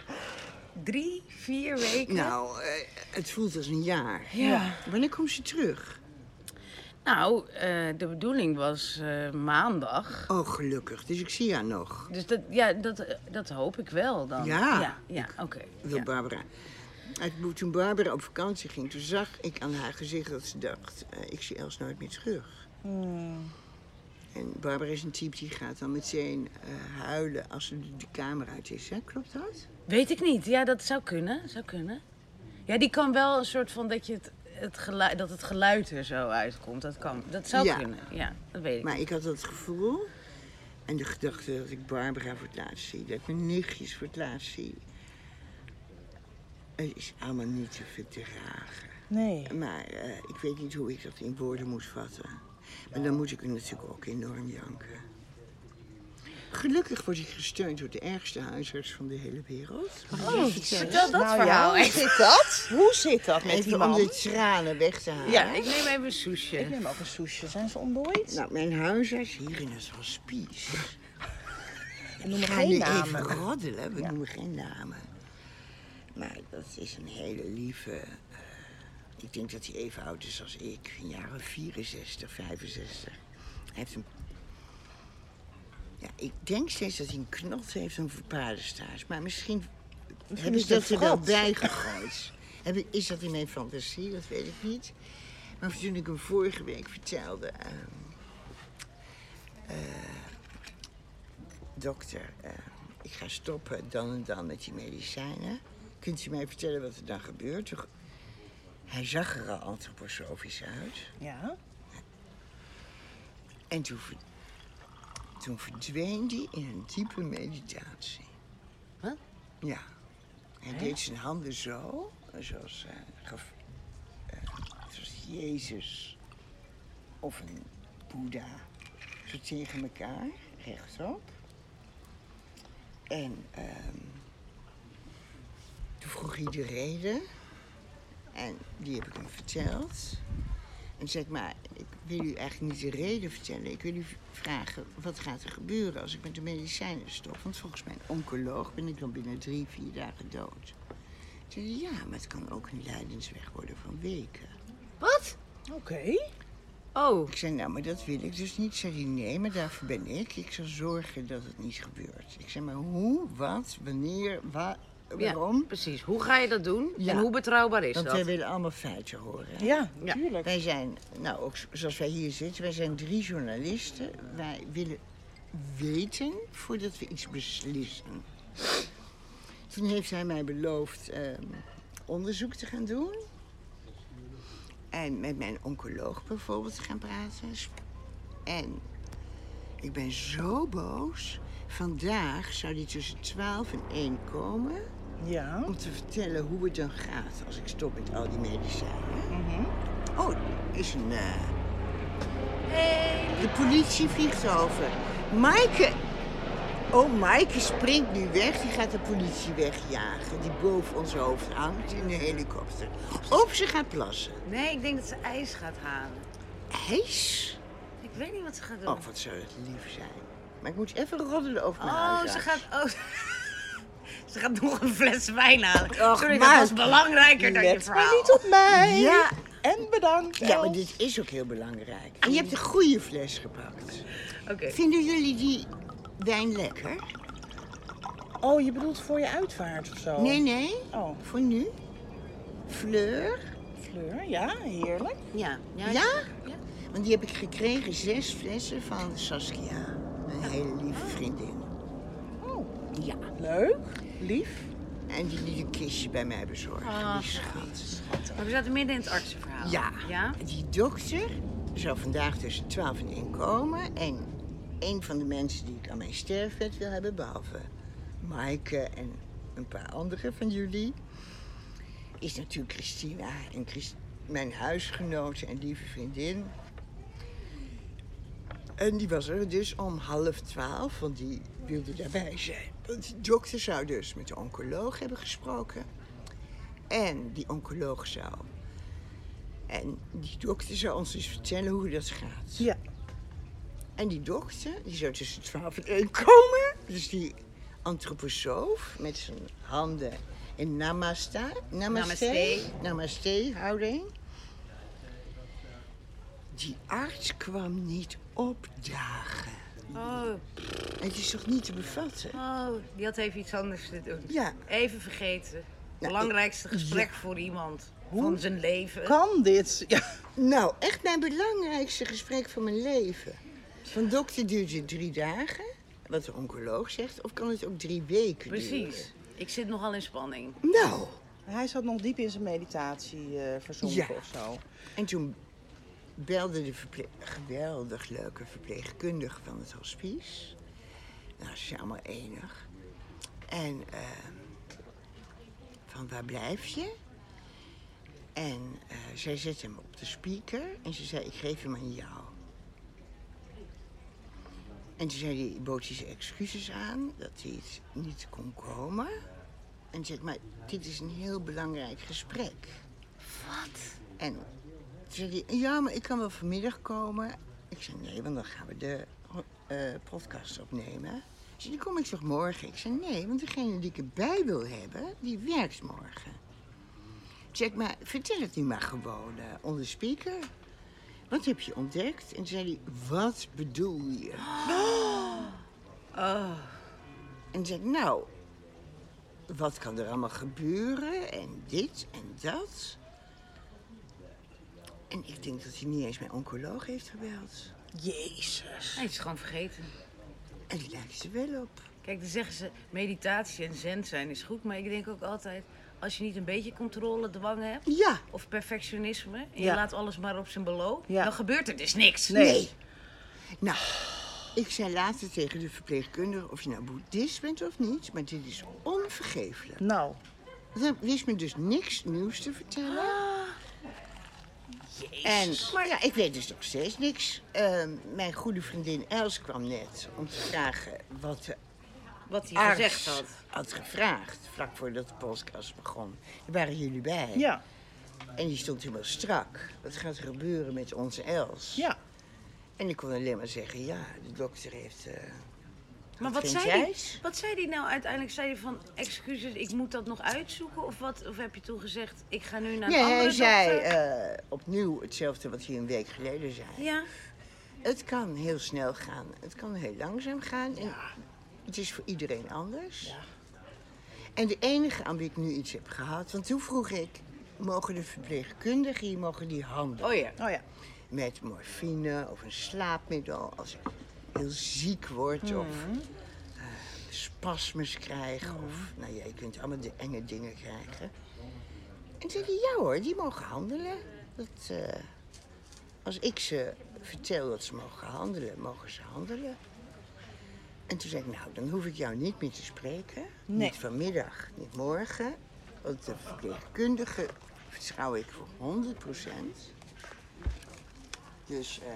Drie, vier weken. nou, eh, het voelt als een jaar. Ja. Wanneer komt ze terug? Nou, eh, de bedoeling was eh, maandag. Oh, gelukkig. Dus ik zie haar nog. Dus dat, ja, dat, eh, dat hoop ik wel dan. Ja. Ja, ja oké. wil ja. Barbara. Uit- Toen Barbara op vakantie ging, toen zag ik aan haar gezicht dat ze dacht, eh, ik zie Els nooit meer terug. Hmm. En Barbara is een type die gaat dan meteen eh, huilen als ze de, de kamer uit is. Hè? Klopt dat? Weet ik niet. Ja, dat zou kunnen. Zou kunnen. Ja, die kan wel een soort van dat je het, het geluid, dat het geluid er zo uitkomt. Dat kan. Dat zou Ja. kunnen. Ja, dat weet ik. Maar ik had dat gevoel en de gedachte dat ik Barbara voor het laatst zie, dat ik mijn nichtjes voor het laatst zie. Het is allemaal niet te verdragen. Nee. Maar eh, ik weet niet hoe ik dat in woorden moet vatten. Maar dan moet ik er natuurlijk ook enorm janken. Gelukkig word ik gesteund door de ergste huisarts van de hele wereld. Vertellen? Vertel dat nou verhaal ja, hoe zit dat? Hoe zit dat met die om de tranen weg te halen. Ja, ik neem even een soesje. Ik neem ook een soesje. Zijn ze ontdooid? Nou, mijn huisarts hier in het hospice. We noemen geen nu namen. even roddelen, we Ja. noemen geen namen. Maar dat is een hele lieve... eh, ik denk dat hij even oud is als ik. Een jaren 64, 65. Hij heeft een... Ja, ik denk steeds dat hij een knot heeft om voor paardenstaars. Maar misschien, hebben is ze dat er wel bij gegooid. Is dat in mijn fantasie? Dat weet ik niet. Maar toen ik hem vorige week vertelde... eh, dokter, eh, ik ga stoppen dan en dan met die medicijnen. Kunt u mij vertellen wat er dan gebeurt? Hij zag er al antroposofisch uit. Ja. En toen, toen verdween hij in een diepe meditatie. Huh? Ja. Hij deed zijn handen zo, zoals, eh, eh, zoals Jezus of een Boeddha. Zo tegen elkaar, rechtop. En ehm, toen vroeg hij de reden. En die heb ik hem verteld. En zeg maar, ik wil u eigenlijk niet de reden vertellen. Ik wil u vragen, wat gaat er gebeuren als ik met de medicijnen stop? Want volgens mijn oncoloog ben ik dan binnen drie, vier dagen dood. Zei hij, ja, maar het kan ook een lijdensweg worden van weken. Wat? Oké. Oh, Ik zei, nou, maar dat wil ik dus niet. Zei hij, nee, maar daarvoor ben ik. Ik zal zorgen dat het niet gebeurt. Ik zei, maar hoe, wat, wanneer, wa waarom? Ja, precies. Hoe ga je dat doen? Ja. En hoe betrouwbaar is Want dat? wij willen allemaal feiten horen. hè? Ja, Ja. natuurlijk. Wij zijn, nou ook zoals wij hier zitten, wij zijn drie journalisten. Wij willen weten voordat we iets beslissen. Toen heeft hij mij beloofd ehm, onderzoek te gaan doen. En met mijn oncoloog bijvoorbeeld te gaan praten. En ik ben zo boos. Vandaag zou die tussen 12 en 1 komen Ja. om te vertellen hoe het dan gaat als ik stop met al die medicijnen. Oh, er is een. eh, De politie vliegt over. Maaike. Oh, Maaike springt nu weg. Die gaat de politie wegjagen. Die boven ons hoofd hangt in de helikopter. Of ze gaat plassen. Nee, ik denk dat ze ijs gaat halen. IJs? Ik weet niet wat ze gaat doen. Oh, wat zou het lief zijn. Maar ik moet even roddelen over mijn Oh, huisarts. ze gaat... Oh, ze gaat nog een fles wijn halen. Och, Sorry, dat was belangrijker dan je Let maar verhaal. niet op mij. Ja, En bedankt. ja, maar dit is ook heel belangrijk. En je hebt een goede fles gepakt. Oké. Vinden jullie die wijn lekker? Oh, je bedoelt voor je uitvaart of zo? Nee, nee. Oh, Voor nu? Fleur? Fleur, ja, heerlijk. Ja. Ja? Ja? Want die heb ik gekregen, zes flessen van Saskia. Een hele lieve vriendin. Oh, Ja. leuk. Lief. En die liet een kistje bij mij bezorgen, Ah, die schat. Maar we zaten midden in het artsenverhaal. Ja. Ja? Die dokter zou vandaag tussen 12 en 1 komen. En een van de mensen die ik aan mijn sterfbed wil hebben, behalve Maaike en een paar anderen van jullie, is natuurlijk Christina. En Christ- mijn huisgenote en lieve vriendin. En die was er dus om half twaalf, want die wilde daarbij zijn. Die dokter zou dus met de oncoloog hebben gesproken. En die oncoloog zou en die dokter zou ons dus vertellen hoe dat gaat. Ja. En die dokter, die zou tussen 12 en 1 komen. Dus die antroposoof met zijn handen in namaste, namaste, Namaste. namaste houding. Die arts kwam niet opdagen. Oh, Het is toch niet te bevatten? oh, die had even iets anders te doen. Ja. Even vergeten. Nou, Belangrijkste ik- gesprek voor iemand van zijn leven. Kan dit? Ja. Nou, echt mijn belangrijkste gesprek van mijn leven. Van dokter duurt het drie dagen, wat de oncoloog zegt, of kan het ook drie weken duren? Precies. Ik zit nogal in spanning. Nou, Hij zat nog diep in zijn meditatie eh verzonken Ja. of zo. en toen belde de verple- geweldig leuke verpleegkundige van het hospice. Nou, ze zijn allemaal enig. En eh, van waar blijf je? En eh, zij zette hem op de speaker en ze zei, ik geef hem aan jou. En toen zei hij, bood hij zijn excuses aan dat hij het niet kon komen. En zei maar dit is een heel belangrijk gesprek. Wat? En toen zei hij, ja, maar ik kan wel vanmiddag komen. Ik zei, nee, want dan gaan we de eh, podcast opnemen. Ze zei, dan kom ik toch morgen? Ik zei, nee, want degene die ik erbij wil hebben, die werkt morgen. Ik, maar vertel het nu maar gewoon eh onder speaker. Wat heb je ontdekt? En toen zei hij, wat bedoel je? Oh. En toen zei ik, nou, wat kan er allemaal gebeuren? En dit en dat. En ik denk dat hij niet eens mijn oncoloog heeft gebeld. Jezus. Hij is gewoon vergeten. En die lijkt er wel op. Kijk, dan zeggen ze meditatie en zen zijn is goed. Maar ik denk ook altijd, als je niet een beetje controle, dwang hebt... Ja, of perfectionisme, en Ja. je laat alles maar op zijn beloop... Ja. dan gebeurt er dus niks. nee. Nou, ik zei later tegen de verpleegkundige of je nou boeddhist bent of niet, maar dit is onvergeeflijk. Nou, hij wist me dus niks nieuws te vertellen. En, maar ja, ik weet dus nog steeds niks. Ehm, mijn goede vriendin Els kwam net om te vragen wat de Wat hij arts gezegd had. had gevraagd. Vlak voordat de podcast begon. Daar waren jullie bij. ja. En die stond helemaal strak. Wat gaat er gebeuren met onze Els? Ja. En ik kon alleen maar zeggen, ja, de dokter heeft... eh, Maar wat zei, die, wat zei die nou uiteindelijk? Zei hij van, excuses, ik moet dat nog uitzoeken? Of, wat, of heb je toen gezegd, ik ga nu naar een Nee, andere hij zei dokter? eh, opnieuw hetzelfde wat hij een week geleden zei. Ja, Het kan heel snel gaan, het kan heel langzaam gaan. En het is voor iedereen anders. En de enige aan wie ik nu iets heb gehad, want toen vroeg ik, mogen de verpleegkundigen hier mogen die handelen? oh ja. Oh ja. Met morfine of een slaapmiddel als ik heel ziek word of eh, spasmes krijg. Of, nou ja, je kunt allemaal de enge dingen krijgen. En zei hij, ja hoor, die mogen handelen. Dat, eh, als ik ze vertel dat ze mogen handelen, mogen ze handelen. En toen zei ik, nou, dan hoef ik jou niet meer te spreken. Nee. Niet vanmiddag, niet morgen. Want de verpleegkundige vertrouw ik voor 100 Dus, eh,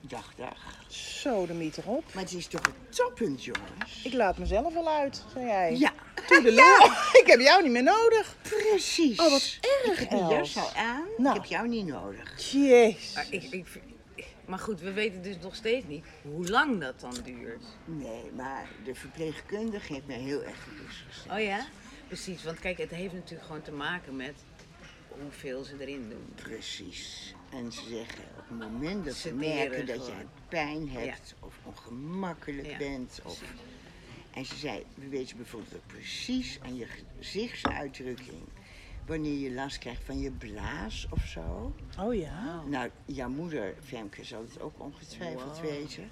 dag, dag. Zo, de mieter op. Maar het is toch een toppunt, jongens? Ik laat mezelf wel uit, zei jij. Ja, Toedeloe. Ik heb jou niet meer nodig. precies. Oh, wat erg, Ik heb die Els. jas al aan. Nou. Ik heb jou niet nodig. Jezus. Maar, ik, ik, maar goed, we weten dus nog steeds niet hoe lang dat dan duurt. Nee, maar de verpleegkundige heeft mij heel erg gerust gesteld. Oh ja? Precies, want kijk, het heeft natuurlijk gewoon te maken met hoeveel ze erin doen. Precies. En ze zeggen op het moment dat ze merken dat jij pijn hebt of ongemakkelijk Ja, bent. Of... En ze zei, we weten bijvoorbeeld precies aan je gezichtsuitdrukking wanneer je last krijgt van je blaas of zo. Oh ja. Nou, jouw moeder, Femke, zal het ook ongetwijfeld weten.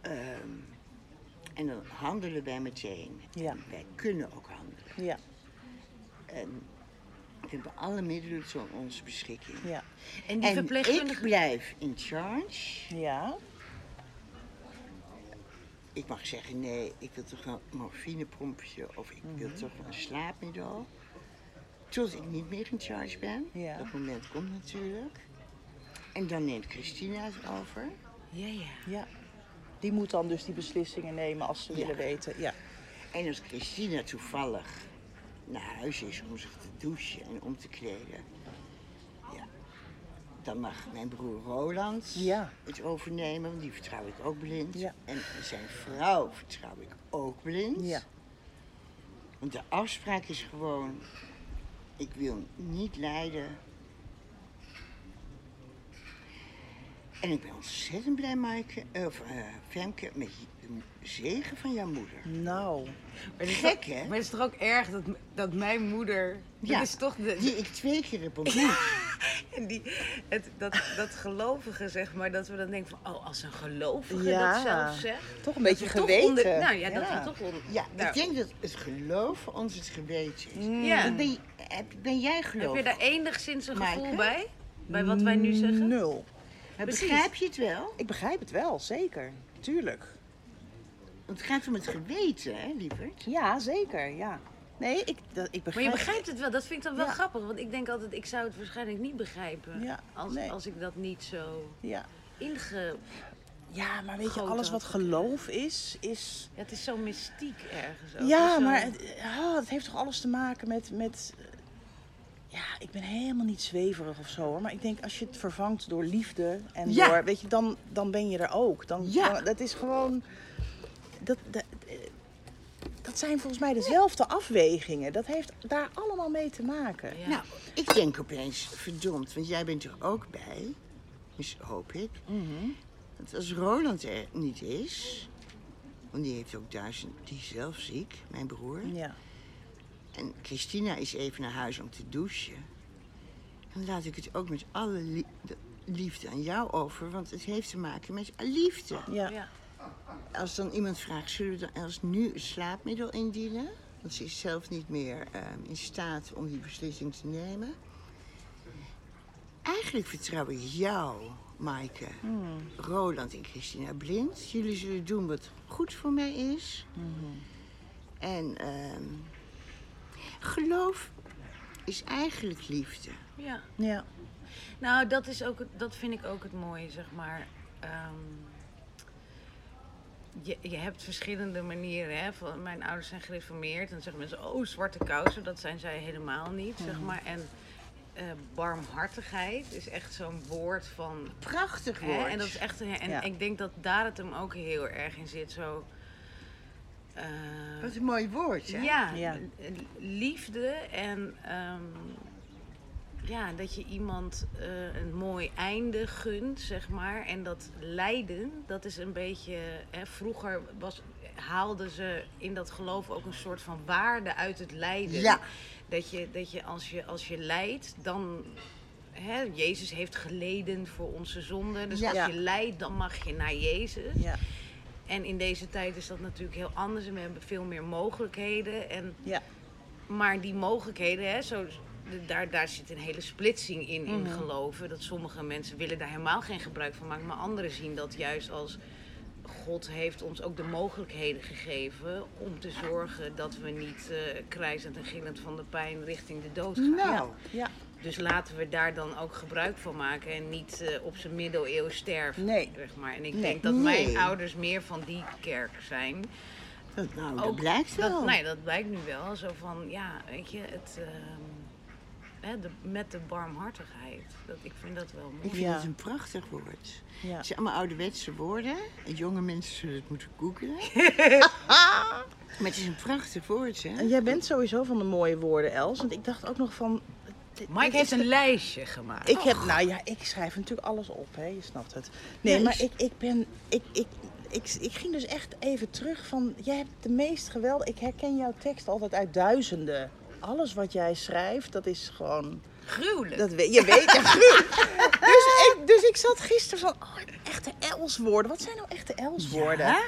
Ehm, en dan handelen wij meteen. Ja. Wij kunnen ook handelen. Ja. En we hebben alle middelen tot onze beschikking. Ja. En die En verpleegkundige... ik blijf in charge. Ja. Ik mag zeggen, nee, ik wil toch een morfineprompje of ik wil toch een slaapmiddel. Tot ik niet meer in charge ben. Ja. Dat moment komt natuurlijk. En dan neemt Christina het over. Ja, ja. Ja. Die moet dan dus die beslissingen nemen als ze Ja. willen weten. Ja. En als Christina toevallig naar huis is om zich te douchen en om te kleden, ja, dan mag mijn broer Roland Ja. het overnemen, want die vertrouw ik ook blind. Ja. En zijn vrouw vertrouw ik ook blind. Ja. Want de afspraak is gewoon, ik wil niet lijden. En ik ben ontzettend blij, Maaike, of eh, Femke, met zegen van jouw moeder. Nou. Maar is Gek, toch- hè? Maar het is toch ook erg dat, dat mijn moeder... Ja, Dat is toch de, die ik twee keer heb ontmoet. En die, het, dat, dat gelovige, zeg maar, dat we dan denken van, oh, als een gelovige Ja. dat zelf zegt. Toch een beetje geweten. onder- nou ja, dat Ja. we toch onder, Ja, nou, ik denk dat het geloof voor ons het geweten is. Ja. Ben, heb- jij Heb geloof? je daar enigszins een gevoel bij? Bij wat wij nu zeggen? Nul. precies. Begrijp je het wel? Ik begrijp het wel, zeker. Tuurlijk. Want het gaat om het geweten, hè, lieverd? Ja, zeker. Ja. Nee, ik, dat, ik Maar begrijp je begrijpt het wel, dat vind ik dan wel Ja. grappig. Want ik denk altijd, ik zou het waarschijnlijk niet begrijpen. Ja, als, nee. als ik dat niet zo Ja. inge... ja, maar weet je, alles wat geloof is, is... Ja, het is zo mystiek ergens. ook. Ja, zo- maar het, ah, het heeft toch alles te maken met... met ja, ik ben helemaal niet zweverig of zo hoor. Maar ik denk als je het vervangt door liefde en Ja. door... Weet je, dan, dan ben je er ook. Dan, Ja. dan- dat is gewoon... Dat, dat, dat zijn volgens mij dezelfde afwegingen. Dat heeft daar allemaal mee te maken. Ja. Nou, ik denk opeens, verdomd, want jij bent er ook bij. Dus hoop ik. Mhm. Want als Roland er niet is, want die heeft ook duizend, die is zelf ziek, mijn broer. Ja. En Christina is even naar huis om te douchen. Dan laat ik het ook met alle lie- de- liefde aan jou over, want het heeft te maken met liefde. Ja. Ja. Als dan iemand vraagt, zullen we dan als nu een slaapmiddel indienen? Want ze is zelf niet meer ehm, in staat om die beslissing te nemen. Eigenlijk vertrouw ik jou, Maaike, Roland en Christina Blind. Jullie zullen doen wat goed voor mij is. En ehm, geloof is eigenlijk liefde. ja. Ja. Nou, dat, is ook, dat vind ik ook het mooie, zeg maar. Ehm, je, je hebt verschillende manieren. Hè? Van, mijn ouders zijn gereformeerd. En dan zeggen mensen, oh, zwarte kousen. Dat zijn zij helemaal niet, zeg maar. En eh, barmhartigheid is echt zo'n woord van Prachtig Hè, woord. En dat is echt, en Ja. ik denk dat daar het hem ook heel erg in zit. Zo, eh, Wat een mooi woord, hè? ja, Ja. liefde en ehm, ja, dat je iemand eh, een mooi einde gunt, zeg maar. En dat lijden, dat is een beetje. Hè, vroeger was, haalden ze in dat geloof ook een soort van waarde uit het lijden. Ja. Dat je, dat je als je als je lijdt, dan. Hè, Jezus heeft geleden voor onze zonden. Dus Ja. als je lijdt, dan mag je naar Jezus. Ja, En in deze tijd is dat natuurlijk heel anders. En we hebben veel meer mogelijkheden. En ja. maar die mogelijkheden, hè, zo, daar, daar zit een hele splitsing in, in Mhm. geloven. Dat sommige mensen willen daar helemaal geen gebruik van maken. Maar anderen zien dat juist als God heeft ons ook de mogelijkheden gegeven om te zorgen dat we niet eh krijzend en gillend van de pijn richting de dood gaan. Nou, ja. Dus laten we daar dan ook gebruik van maken en niet eh, op zijn middeleeuw sterven. Nee. Zeg maar. En ik Nee. denk dat Nee. mijn ouders meer van die kerk zijn. dat, nou, dat Ook blijkt wel. Dat, nee, dat blijkt nu wel. Zo van, ja, weet je, het, ehm, hè, de, met de barmhartigheid. Dat, ik vind dat wel Ik mooi. vind Ja. het een prachtig woord. Ja. Het zijn allemaal ouderwetse woorden. En jonge mensen zullen het moeten googelen. maar het is een prachtig woord, hè? En jij bent sowieso van de mooie woorden, Els. Want ik dacht ook nog van... Mike heeft een lijstje gemaakt. Ik heb, nou ja, ik schrijf natuurlijk alles op, hè, je snapt het. Nee, maar ik- ik, ik ben, ik, ik, ik, ik ging dus echt even terug van, jij hebt de meest geweldig, ik herken jouw tekst altijd uit duizenden. Alles wat jij schrijft, dat is gewoon, Gruwelijk. dat weet, je weet het. dus, ik, dus ik zat gisteren van, oh, echte Els-woorden. Wat zijn nou echte Els-woorden? Ja?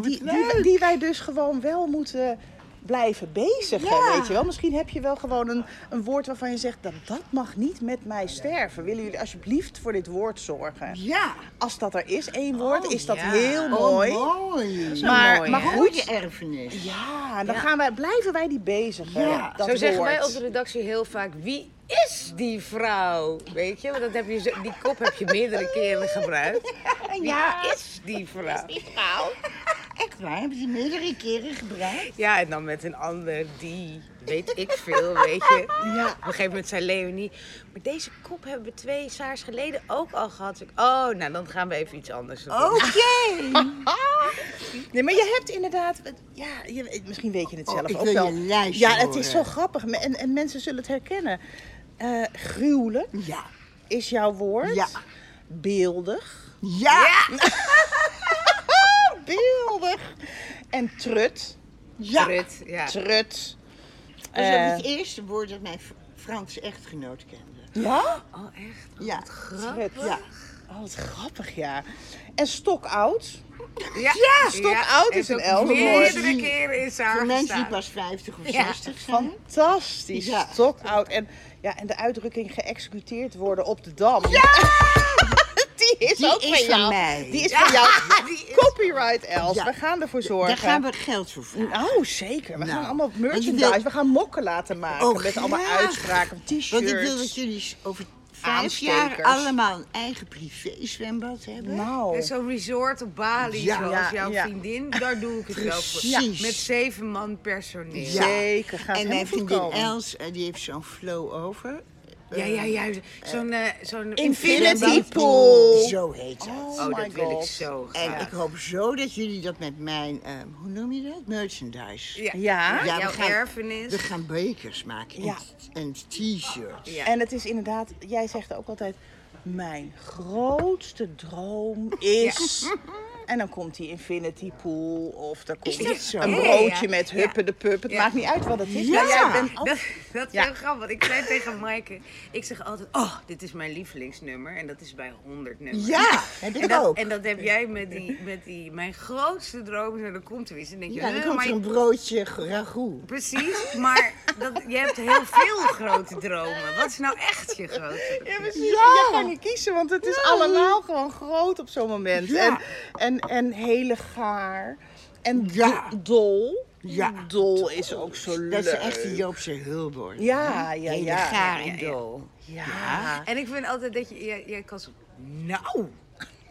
Die, die wij dus gewoon wel moeten blijven bezigen, Ja. weet je wel. Misschien heb je wel gewoon een, een woord waarvan je zegt, dat, dat mag niet met mij sterven. Willen jullie alsjeblieft voor dit woord zorgen? Ja. Als dat er is, één woord, Oh, is dat ja. heel Oh, mooi. mooi. Maar, mooi, maar goed, Goede erfenis. ja, dan Ja. gaan wij, blijven wij die bezigen. Ja. dat Zo zeggen wij woord. op de redactie heel vaak, wie is die vrouw? Weet je, want dat heb je zo, die kop heb je meerdere keren gebruikt. Wie is die vrouw? Echt waar, hebben ze meerdere keren gebruikt? Ja, en dan met een ander die, weet ik veel, weet je. Ja. Op een gegeven moment zei Leonie, maar deze kop hebben we twee saars geleden ook al gehad. Dus ik, oh, nou dan gaan we even iets anders doen. Oké. Nee, maar je hebt inderdaad, ja, je, misschien weet je het Oh, zelf ik ook wel. ja, het is zo grappig en, en mensen zullen het herkennen. Eh gruwelijk Ja. is jouw woord. Ja. Beeldig. Ja. Beeldig. En trut. Ja. Trut, ja. Trut. Dat is Eh, ook het eerste woord dat mijn F- Franse echtgenoot kende. ja? Oh, echt? Ja. Trut. Ja. Oh, wat grappig, ja. En stokoud. Ja, Stokoud is en een ook elf woord. Meerdere keren in haar Voor mensen die pas 50 of Ja. 60 zijn. Fantastisch. Ja. Stokoud. En, ja, en de uitdrukking geëxecuteerd worden op de dam. Ja! Die is Die ook is van jou. mij. Die is van jou. die is- Copyright, Els. Ja. We gaan ervoor zorgen. Daar gaan we geld voor vragen. Nou, zeker. We Nou, gaan allemaal want je merchandise. wil- We gaan mokken laten maken. Oh, met allemaal uitspraken, t-shirts. Want ik wil dat jullie over vijf jaar allemaal een eigen privé-zwembad hebben. Nou. En Zo'n resort op Bali, Ja. zoals Ja, jouw ja. vriendin, daar doe ik het wel voor. Precies. Met zeven man personeel. Ja. Zeker. Gaat en mijn vriendin. Els, eh, die heeft zo'n flow over. Ja, ja, ja. Zo'n eh, zo'n Infinity zwembad. pool. Zo heet dat. Oh, Oh, my dat wil ik God. zo En graag. ik hoop zo dat jullie dat met mijn, ehm, hoe noem je dat? Merchandise. Ja, Ja? Ja, we jouw gaan- erfenis. We gaan bekers maken Ja. en, en t-shirts. Ja. En het is inderdaad, jij zegt ook altijd, mijn grootste droom is... En dan komt die infinity pool of er komt een Ja, ja, broodje ja. met huppen de pup. Het Ja. maakt niet uit wat het is. Ja. maar jij bent al- Dat, dat is Ja. heel grappig. want Ik zei tegen Maaike, ik zeg altijd, oh, dit is mijn lievelingsnummer. En dat is bij 100 nummers. Ja, heb ik En dat, ook. en dat heb jij met die, met die mijn grootste droom. En dan komt er iets. En dan denk je, ja, dan "Huh, komt maar er een broodje ragout. Precies, maar dat, je hebt heel veel grote dromen. Wat is nou echt je grote droom? Ja, precies. Je kan niet kiezen, want het is allemaal gewoon groot op zo'n moment. Ja. En, en, en hele gaar. En Ja. do- dol. Ja. Dol is ook zo leuk. Dat is echt de Joopse hulboord. Ja, ja, Hele ja. gaar Ja, en dol. Ja. En ik vind altijd dat je, jij kan zo, nou,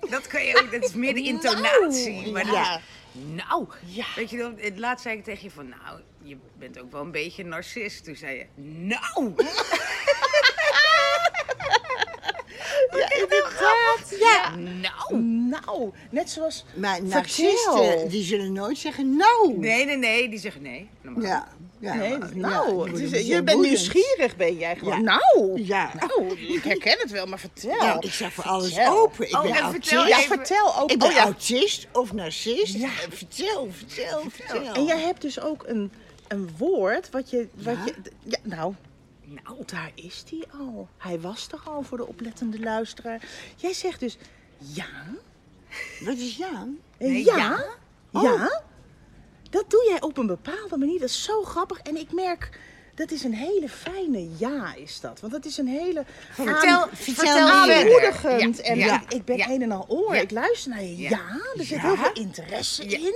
dat kan je ook, dat is meer de intonatie. Maar Ja. nou, Ja. weet je dan, het laatst zei ik tegen je van, nou, je bent ook wel een beetje een narcist. Toen zei je, nou. ja, inderdaad. Ja. Nou. Nou. Net zoals Maar narcisten, die zullen nooit zeggen nou. Nee, nee, nee. Die zeggen nee. Normaal. Ja. Nee, nou. Het is- je bent nieuwsgierig, ben jij gewoon. Nou. Ja. Nou, ik herken het wel, maar vertel. Nou, ik zeg voor alles open. Ik oh, ben vertel Ja, vertel ook. Ik ben oh, autist of narcist. Vertel, vertel, vertel. En jij hebt dus ook een, een woord wat je, wat je... Ja, nou, nou, daar is die al. Hij was er al voor de oplettende luisteraar. Jij zegt dus ja. Wat is Jaan? Nee, ja. ja? Ja. Dat doe jij op een bepaalde manier. Dat is zo grappig. En ik merk, dat is een hele fijne ja is dat. Want dat is een hele Vertel, aan- vertel aanmoedigend. Ja, En ja, ik, ik ben ja. een en al oor. Ja. Ik luister naar je ja. Ja. Er zit Ja. heel veel interesse in.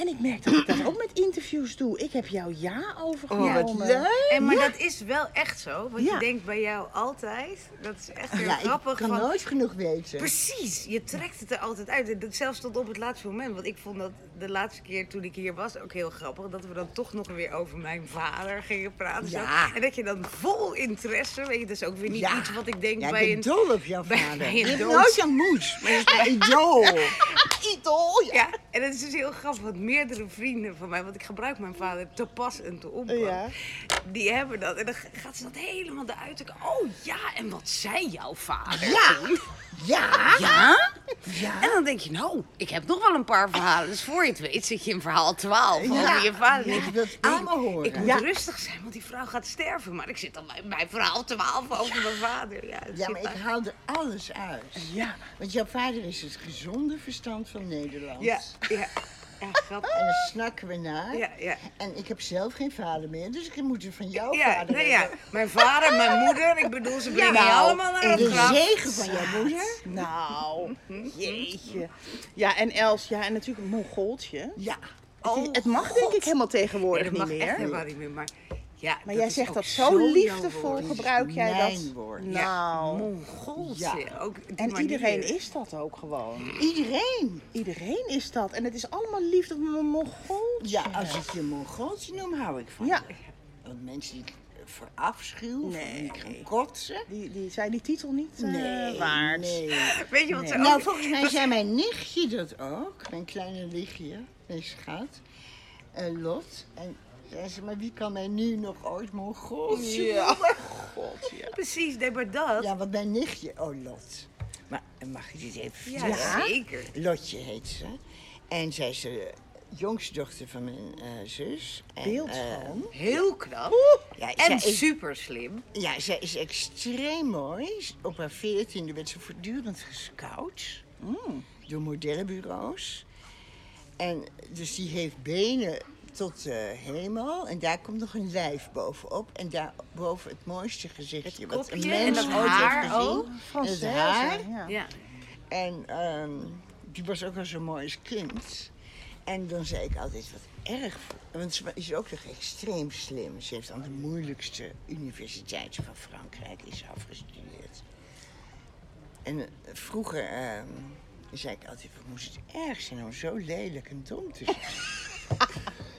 En ik merk dat ik dat ook met interviews doe. Ik heb jouw ja overgenomen. Oh, wat leuk. En maar dat is wel echt zo. Want Ja. je denkt bij jou altijd, dat is echt heel Ja, ik grappig. kan van, nooit genoeg weten. Precies, je trekt het er altijd uit. En dat zelfs tot op het laatste moment. Want ik vond dat de laatste keer toen ik hier was ook heel grappig. Dat we dan toch nog weer over mijn vader gingen praten. zo. En dat je dan vol interesse, weet je, dat is ook weer niet Ja. iets wat ik denk Ja, ik bij ben een... dol op jouw bij- vader. bij ik dood- nooit ontmoet, maar dat is mijn idool. idool, ja. En het is dus heel grappig, want meerdere vrienden van mij, want ik gebruik mijn vader te pas en te onpas, Ja. die hebben dat. En dan gaat ze dat helemaal eruit. trekken. Oh ja, en wat zei jouw vader? Ja. Ja? Ja? Ja. En dan denk je, nou, ik heb nog wel een paar verhalen. Dus voor je het weet zit je in verhaal 12 Ja. over je vader. Ja, ik allemaal horen. Ik moet Ja. rustig zijn, want die vrouw gaat sterven. Maar ik zit al bij, bij verhaal 12 over mijn vader. Ja, maar ik haal er alles uit. Ja. Want jouw vader is het gezonde verstand van Nederland. Ja, ja, grappig. En daar snakken we naar. Ja, ja. En ik heb zelf geen vader meer, dus ik moet het van jouw Ja, vader nou ja, hebben. mijn vader, mijn moeder, ik bedoel, ze brengen je Nou, allemaal naar en het de graf. zegen van jouw moeder. Nou, jeetje. Ja, en Els, ja, en natuurlijk een Mongooltje. Ja. Oh, het mag denk ik helemaal Nee, tegenwoordig dat niet mag echt meer. helemaal niet meer. Maar, ja, Maar jij zegt ook dat zo liefdevol gebruik jij mijn dat. woord. Nou, Mongoolse. Ja. Ook die en manier. iedereen is dat ook gewoon. Iedereen. Iedereen is dat. En het is allemaal liefde met een Mongooltje. Ja, als ik je Mongooltje noem, hou ik van Ja. je. Want mensen die verafschuw, Nee. nee. die gaan kotsen. Die, die zijn die titel niet eh, Nee, waard. nee. Weet je wat ze ook... Nou, volgens mij zei mijn nichtje dat ook. Mijn kleine nichtje, mijn schat. eh, Lot. En zei ze, maar wie kan mij nu nog ooit Mongooltje Ja. noemen? God, ja. Precies, nee, maar dat... Ja, want mijn nichtje, oh Lot. Maar eh, mag ik dit even Ja, zeker. Lotje heet ze. En zij is de jongste dochter van mijn eh, zus. En, eh. Heel knap. ja, En is, super slim. ja, zij is extreem mooi. Op haar veertiende werd ze voortdurend gescout. Mm. Door modellenbureaus. En dus die heeft benen tot de hemel. En daar komt nog een lijf bovenop. En daarboven het mooiste gezichtje Het wat een mens en ooit haar heeft gezien. ook. Het haar. ja. Ja. En ehm, die was ook al zo mooi als kind. En dan zei ik altijd wat erg. Want ze is ook nog extreem slim. Ze heeft aan de moeilijkste universiteit van Frankrijk is afgestudeerd. En eh, vroeger ehm, zei ik altijd, wat moest het erg zijn om zo lelijk en dom te zijn.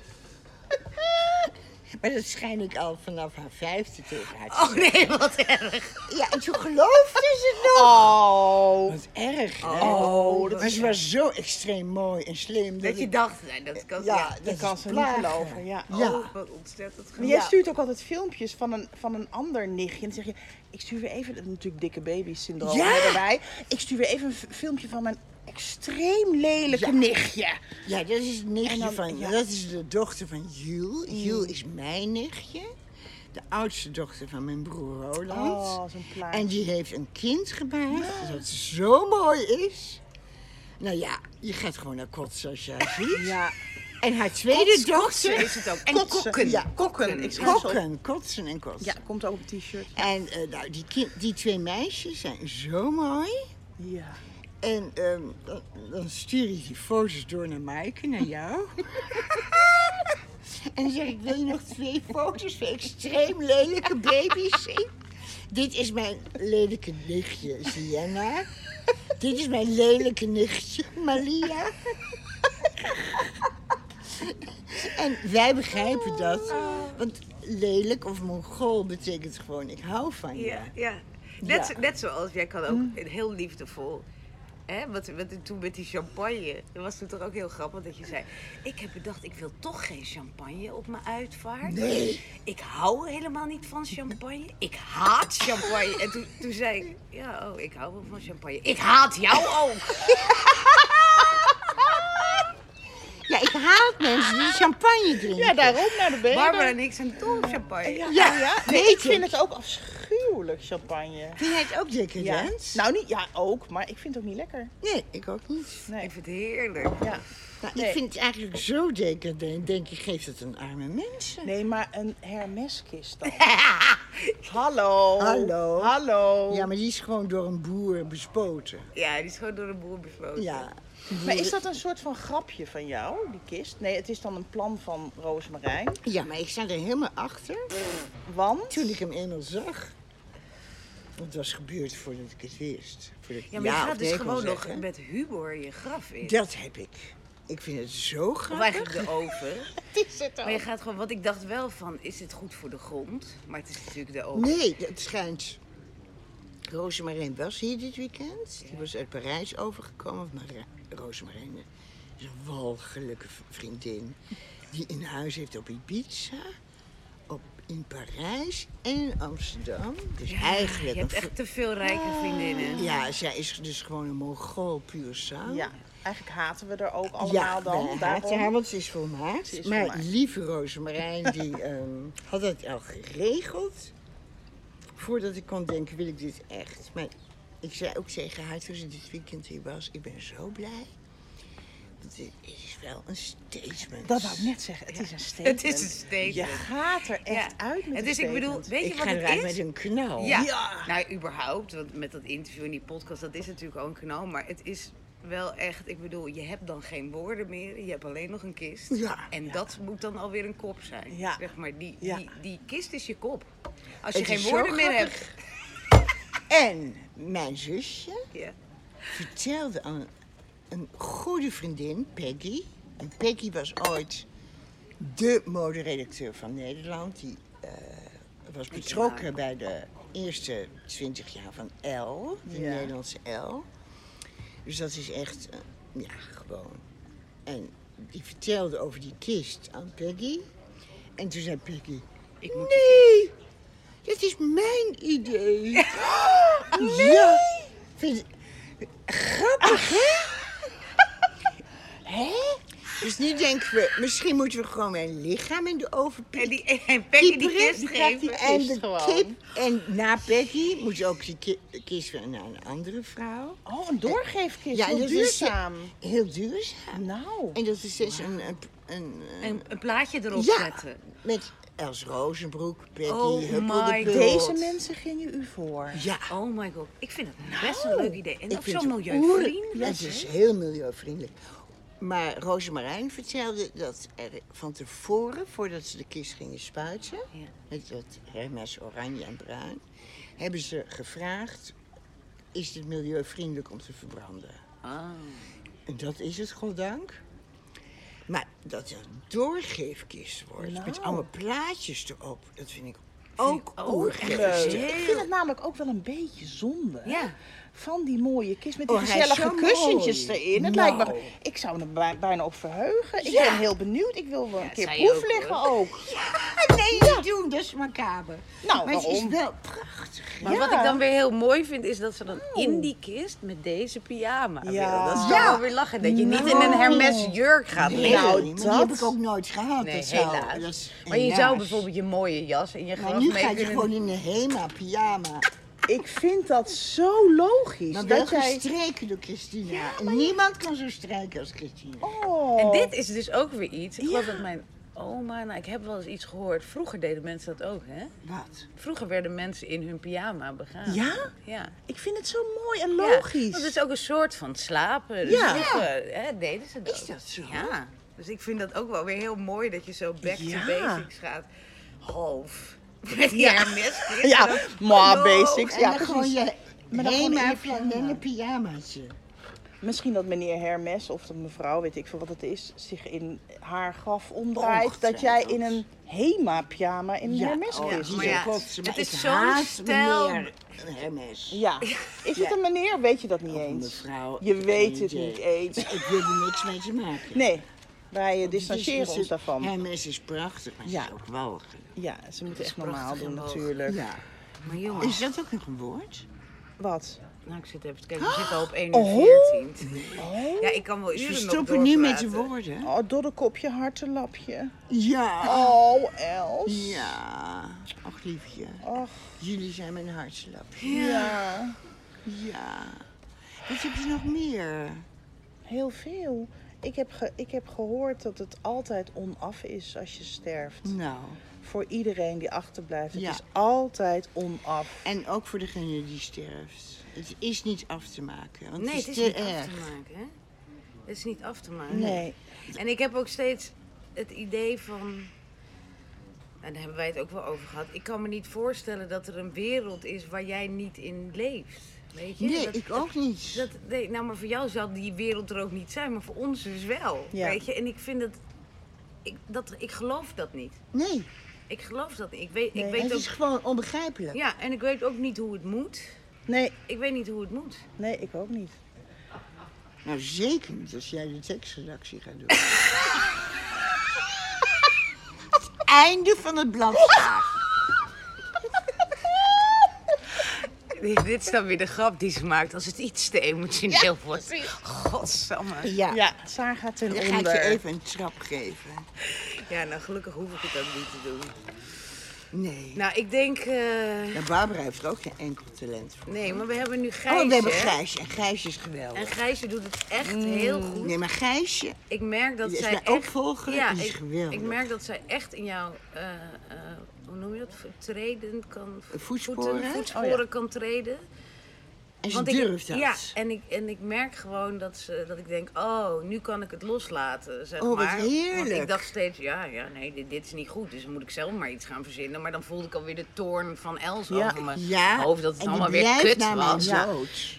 maar dat schijn ik al vanaf haar vijfde tegen haar te Oh nee, wat erg. Ja, en toen geloofde ze het nog. Oh. Wat erg, hè? Oh, dat maar ze was zo extreem mooi en slim. Dat je ik- dacht, nee, dat kan... Ja, Ja. dat is kan ze niet plagen. geloven. Ja. Ja. Oh, wat ontzettend Maar jij Ja. stuurt ook altijd filmpjes van een, van een ander nichtje. En dan zeg je, ik stuur weer even, natuurlijk dikke baby syndroom Ja. erbij. Ik stuur weer even een filmpje van mijn extreem lelijke Ja. nichtje. Ja, dat is het nichtje dan- van... ja. Dat is de dochter van Jules. Jules is mijn nichtje. De oudste dochter van mijn broer Roland. Oh, zo'n plaatje. En die heeft een kind gemaakt dat zo mooi is. Nou ja, je gaat gewoon naar kotsen als je haar ziet. Ja, En haar tweede dochter... kotsen is het ook. En Kotsen. kokken. Ja, kokken. Ik. Kokken, kotsen en kotsen. Ja, komt ook op t-shirt. En eh, nou, die, kind, die twee meisjes zijn zo mooi. Ja. En ehm, dan, stuur je die foto's door naar Maaike, naar jou. en dan zeg ik, wil je nog twee foto's van extreem lelijke baby's zien? Dit is mijn lelijke nichtje, Sienna. Dit is mijn lelijke nichtje, Malia. en wij begrijpen dat. Want lelijk of mongool betekent gewoon, ik hou van je. Ja, ja. Net, Ja. net zoals, jij kan ook heel liefdevol hè, wat, wat toen met die champagne. Dat was toen toch ook heel grappig dat je zei... Ik heb bedacht, ik wil toch geen champagne op mijn uitvaart. Nee. Ik hou helemaal niet van champagne. Ik haat champagne. En toen, toen zei ik, ja, oh, ik hou wel van champagne. Ik haat jou ook. Ja, haat mensen die champagne drinken. Ja, daarom naar de benen. Barbara en ik zijn dol op champagne. Ja, Ja, ja. weet Nee, ik vind het ook afschuwelijk, champagne. Vind jij het ook decadent? Ja. Nou, niet, ja, ook, maar ik vind het ook niet lekker. Nee, ik ook niet. Nee. Ik vind het heerlijk. Ja. Nou, Nee. Ik vind het eigenlijk zo decadent. Denk je, geef het aan arme mensen. Nee, maar een Hermeskist dan. Hallo. Hallo. Hallo. Ja, maar die is gewoon door een boer bespoten. Ja, die is gewoon door de boer besloten. Ja. Maar is dat een soort van grapje van jou, die kist? Nee, het is dan een plan van Roosmarijn. Ja, maar ik sta er helemaal achter. Want? Toen ik hem eenmaal zag. Het was gebeurd voordat ik het wist. Voordat ik Ja, maar je of gaat dus gewoon nog zeggen. met humor je graf in. Dat heb ik. Ik vind het zo Of grappig. eigenlijk erover. Die zit Maar je gaat gewoon, wat ik dacht wel van, is dit goed voor de grond? Maar het is natuurlijk de oven. Nee, het schijnt. Rosemarijn was hier dit weekend. Die was uit Parijs overgekomen. Maar Rosemarijn is een walgelijke vriendin. Die een huis heeft op Ibiza, op, in Parijs en in Amsterdam. Dus eigenlijk... Je hebt een echt te veel rijke vriendinnen. Ja, zij is dus gewoon een mongool puur sang. Ja, eigenlijk haten we er ook allemaal dan. daarom. haten haar, want ze is volmaakt. Ze is maar volmaakt. lieve Rosemarijn, die ehm, had het al geregeld. Voordat ik kon denken, wil ik dit echt. Maar ik zei ook tegen haar toen ze dit weekend hier was, ik ben zo blij. Want dit is wel een statement. Dat wou ik net zeggen, het is een statement. Het is een statement. Je gaat er echt Ja. uit met Het is, ik bedoel, weet je ik wat ga het eruit is? met een knal. Ja. Ja. nou überhaupt, want met dat interview en die podcast, dat is natuurlijk ook een knal. Maar het is wel echt, ik bedoel, je hebt dan geen woorden meer. Je hebt alleen nog een kist. Ja. En dat moet dan alweer een kop zijn. Ja. Zeg maar, die, die, die kist is je kop. Als je Het geen woorden meer hebt. En mijn zusje Ja. vertelde aan een goede vriendin, Peggy. En Peggy was ooit de moderedacteur van Nederland. Die eh, was betrokken bij de eerste twintig jaar van L, de. Nederlandse L. Dus dat is echt, eh, ja, gewoon. En die vertelde over die kist aan Peggy. En toen zei Peggy, Ik moet nee, dat is mijn idee. Ja. Vind je- Grappig, hè? Hè? Dus nu denken we, misschien moeten we gewoon mijn lichaam in de oven En, die, en Peggy die kist geven. En kist de gewoon. kip. En na Peggy moet je ook die ki- kist weer naar een andere vrouw. Oh, een doorgeefkist, Ja, heel dat is- duurzaam. Heel duurzaam. Nou, En dat is dus een, een, een, Een, een plaatje erop ja, zetten. met Els Rozenbroek, Peggy, Oh Huppel de my Bult. deze mensen gingen u voor. Ja. Oh my god, ik vind het best een leuk idee. En Ik ook vind zo het milieuvriendelijk. Het is heel milieuvriendelijk. Maar Rosemarijn vertelde dat er van tevoren, voordat ze de kist gingen spuiten, Ja. met dat Hermes oranje en bruin, hebben ze gevraagd: is dit milieuvriendelijk om te verbranden? Ah. En dat is het, goddank. Maar dat het een doorgeefkist wordt, met Nou. allemaal plaatjes erop, dat vind ik ook ook. Leuk. Ik vind het namelijk ook wel een beetje zonde. Ja. Van die mooie kist met die Oh, gezellige kussentjes mooi. erin. Het Nou. lijkt me, ik zou me er bij- bijna op verheugen. Ik Ja. ben heel benieuwd. Ik wil wel een keer proef ook, liggen hoor. ook. Ah, nee, niet doen, dat is macaber. Nou, maar het is waarom? wel prachtig. Maar Ja. wat ik dan weer heel mooi vind, is dat ze dan in die kist met deze pyjama Ja. wil. Dat is Ja. toch wel weer lachen. Dat je niet in een Hermes jurk gaat Nee, liggen. Nou, die dat- heb ik ook nooit gehad. Nee, dat zou, helaas. dat is Maar je zou bijvoorbeeld je mooie jas en je Maar graf nu mee ga je kunnen... gewoon in een Hema pyjama. Ik vind dat zo logisch. Maar dat jij... gestreken door Christina. Niemand kan zo strijken als Christina. Oh. En dit is dus ook weer iets. Ik geloof Ja. dat mijn oma, nou ik heb wel eens iets gehoord. Vroeger deden mensen dat ook, hè? Wat? Vroeger werden mensen in hun pyjama begraven. Ja? Ja. Ik vind het zo mooi en Ja, logisch. want het is ook een soort van slapen. Dus Ja. vroeger hè, deden ze dat. Is dat zo? Ja. Dus ik vind dat ook wel weer heel mooi dat je zo back Ja. to basics gaat. Half. Ja. Hermes. Ja, maar basics. En Ja, dan gewoon precies. je Maar dan gewoon in Hema je pyjama. flanellen pyjamaatje. Misschien dat meneer Hermes of de mevrouw, weet ik veel wat het is, zich in haar graf omdraait. dat jij in een Hema-pyjama in een Hermes oh, is. maar ja, klopt. Maar het is zo'n stijl. meneer Hermes. Ja. Is het een meneer? Weet je dat niet Of een eens? mevrouw. Je weet het niet eens. Ik wil er niks mee te maken. Nee, wij eh, distancieren ons daarvan. Hermes is prachtig, maar Ja. ze is ook walgelijk. Ja, ze moeten echt normaal doen natuurlijk. Ja. Maar jongens, Is dat ook nog een woord? Wat? nou ik zit even te kijken, we zitten al op 1 Oh. uur 14. Ja, ik kan wel We uren stoppen nu met de doorpraten. woorden. Oh, de kopje hartenlapje. Ja. Oh, Els. Ja. Ach, liefje. Och, Jullie zijn mijn hartslapje. ja. Ja. Wat heb je nog meer? Heel veel. Ik heb, ge- ik heb gehoord dat het altijd onaf is als je sterft. Nou. Voor iedereen die achterblijft. Het Ja. is altijd onaf. En ook voor degene die sterft. Het is niet af te maken. Want Nee, het het is niet af te maken, hè? Het is niet af te maken. Nee. En ik heb ook steeds het idee van. En daar hebben wij het ook wel over gehad. Ik kan me niet voorstellen dat er een wereld is waar jij niet in leeft. Weet je? Nee, dat, ik ook niet. Dat, nee, nou, maar voor jou zal die wereld er ook niet zijn, maar voor ons dus wel. Ja. Weet je? En ik vind het. Ik, dat, ik geloof dat niet. Nee, Ik geloof dat niet. Ik weet, Nee, ik weet het ook. is gewoon onbegrijpelijk. Ja, en ik weet ook niet hoe het moet. Nee, Ik weet niet hoe het moet. nee, ik ook niet. Nou, zeker niet als jij de tekstredactie gaat doen. het einde van het blad. Dit is dan weer de grap die ze maakt als het iets te emotioneel wordt. Godsamme. Ja. Ja, Saar gaat ten Dan ga ik onder. je even een trap geven. Ja, nou gelukkig hoef ik het ook niet te doen. Nee. Nou, ik denk... eh, Nou, Barbara heeft er ook geen enkel talent voor. Nee, maar we hebben nu Gijsje. Oh, we hebben Gijsje. En Gijsje is geweldig. En Gijsje doet het echt heel goed. Nee, maar Gijsje, Ik merk dat Die is zij mijn echt... opvolger, Ja, die is ik, geweldig. ik merk dat zij echt in jouw... eh, eh, hoe noem je dat? Treden kan... Voetsporen? voeten- voetsporen Oh, ja. kan treden. en ze Want ik, durft dat. Ja, en ik, en ik merk gewoon dat, ze, dat ik denk, oh, nu kan ik het loslaten, zeg Oh, maar. Want heerlijk. ik dacht steeds, ja, ja nee, dit, dit is niet goed, dus dan moet ik zelf maar iets gaan verzinnen. Maar dan voelde ik alweer de toorn van Els Ja, over mijn Ja, hoofd, dat het die allemaal weer kut was. Ja.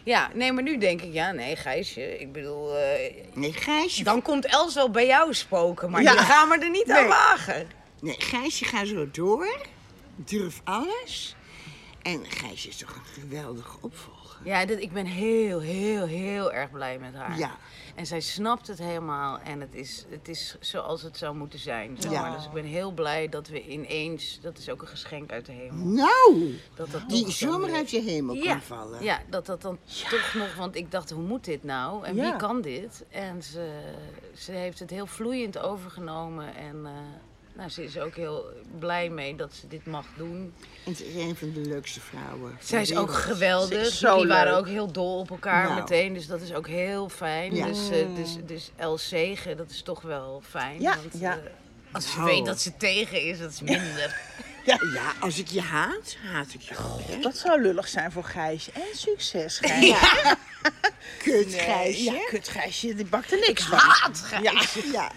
ja, nee, maar nu denk ik, ja, nee, Gijsje, ik bedoel, eh, Nee, Gijsje, dan komt Els wel bij jou spoken, maar Ja. je gaan we er niet aan wagen. Nee, Gijsje gaat zo door. Durf alles. En Gijsje is toch een geweldige opvolger. Ja, dit, ik ben heel, heel, heel erg blij met haar. Ja. En zij snapt het helemaal en het is, het is zoals het zou moeten zijn. Zeg Ja. maar. Dus ik ben heel blij dat we ineens, dat is ook een geschenk uit de hemel. Nou, Dat dat die toch zo zomaar weer- uit je hemel ja, kan vallen. Ja, dat dat dan toch nog, want ik dacht, hoe moet dit nou? En wie kan dit? En ze, ze heeft het heel vloeiend overgenomen en eh, nou, ze is ook heel blij mee dat ze dit mag doen. En ze is een van de leukste vrouwen. Zij is ook geweldig. Ze is zo Die waren ook heel dol op elkaar Nou. meteen. Dus dat is ook heel fijn. Ja. Dus, eh, dus, dus Els zegen, dat is toch wel fijn. Ja, want, ja. eh, als ze Nou. weet dat ze tegen is, dat is minder. Ja, als ik je haat, haat ik je? Dat zou lullig zijn voor Gijsje. En succes, Gijsje. Kut, Nee, Gijsje. Ja, kut Gijsje, die bakt er niks van. Haat Gijs. Ja. Ja.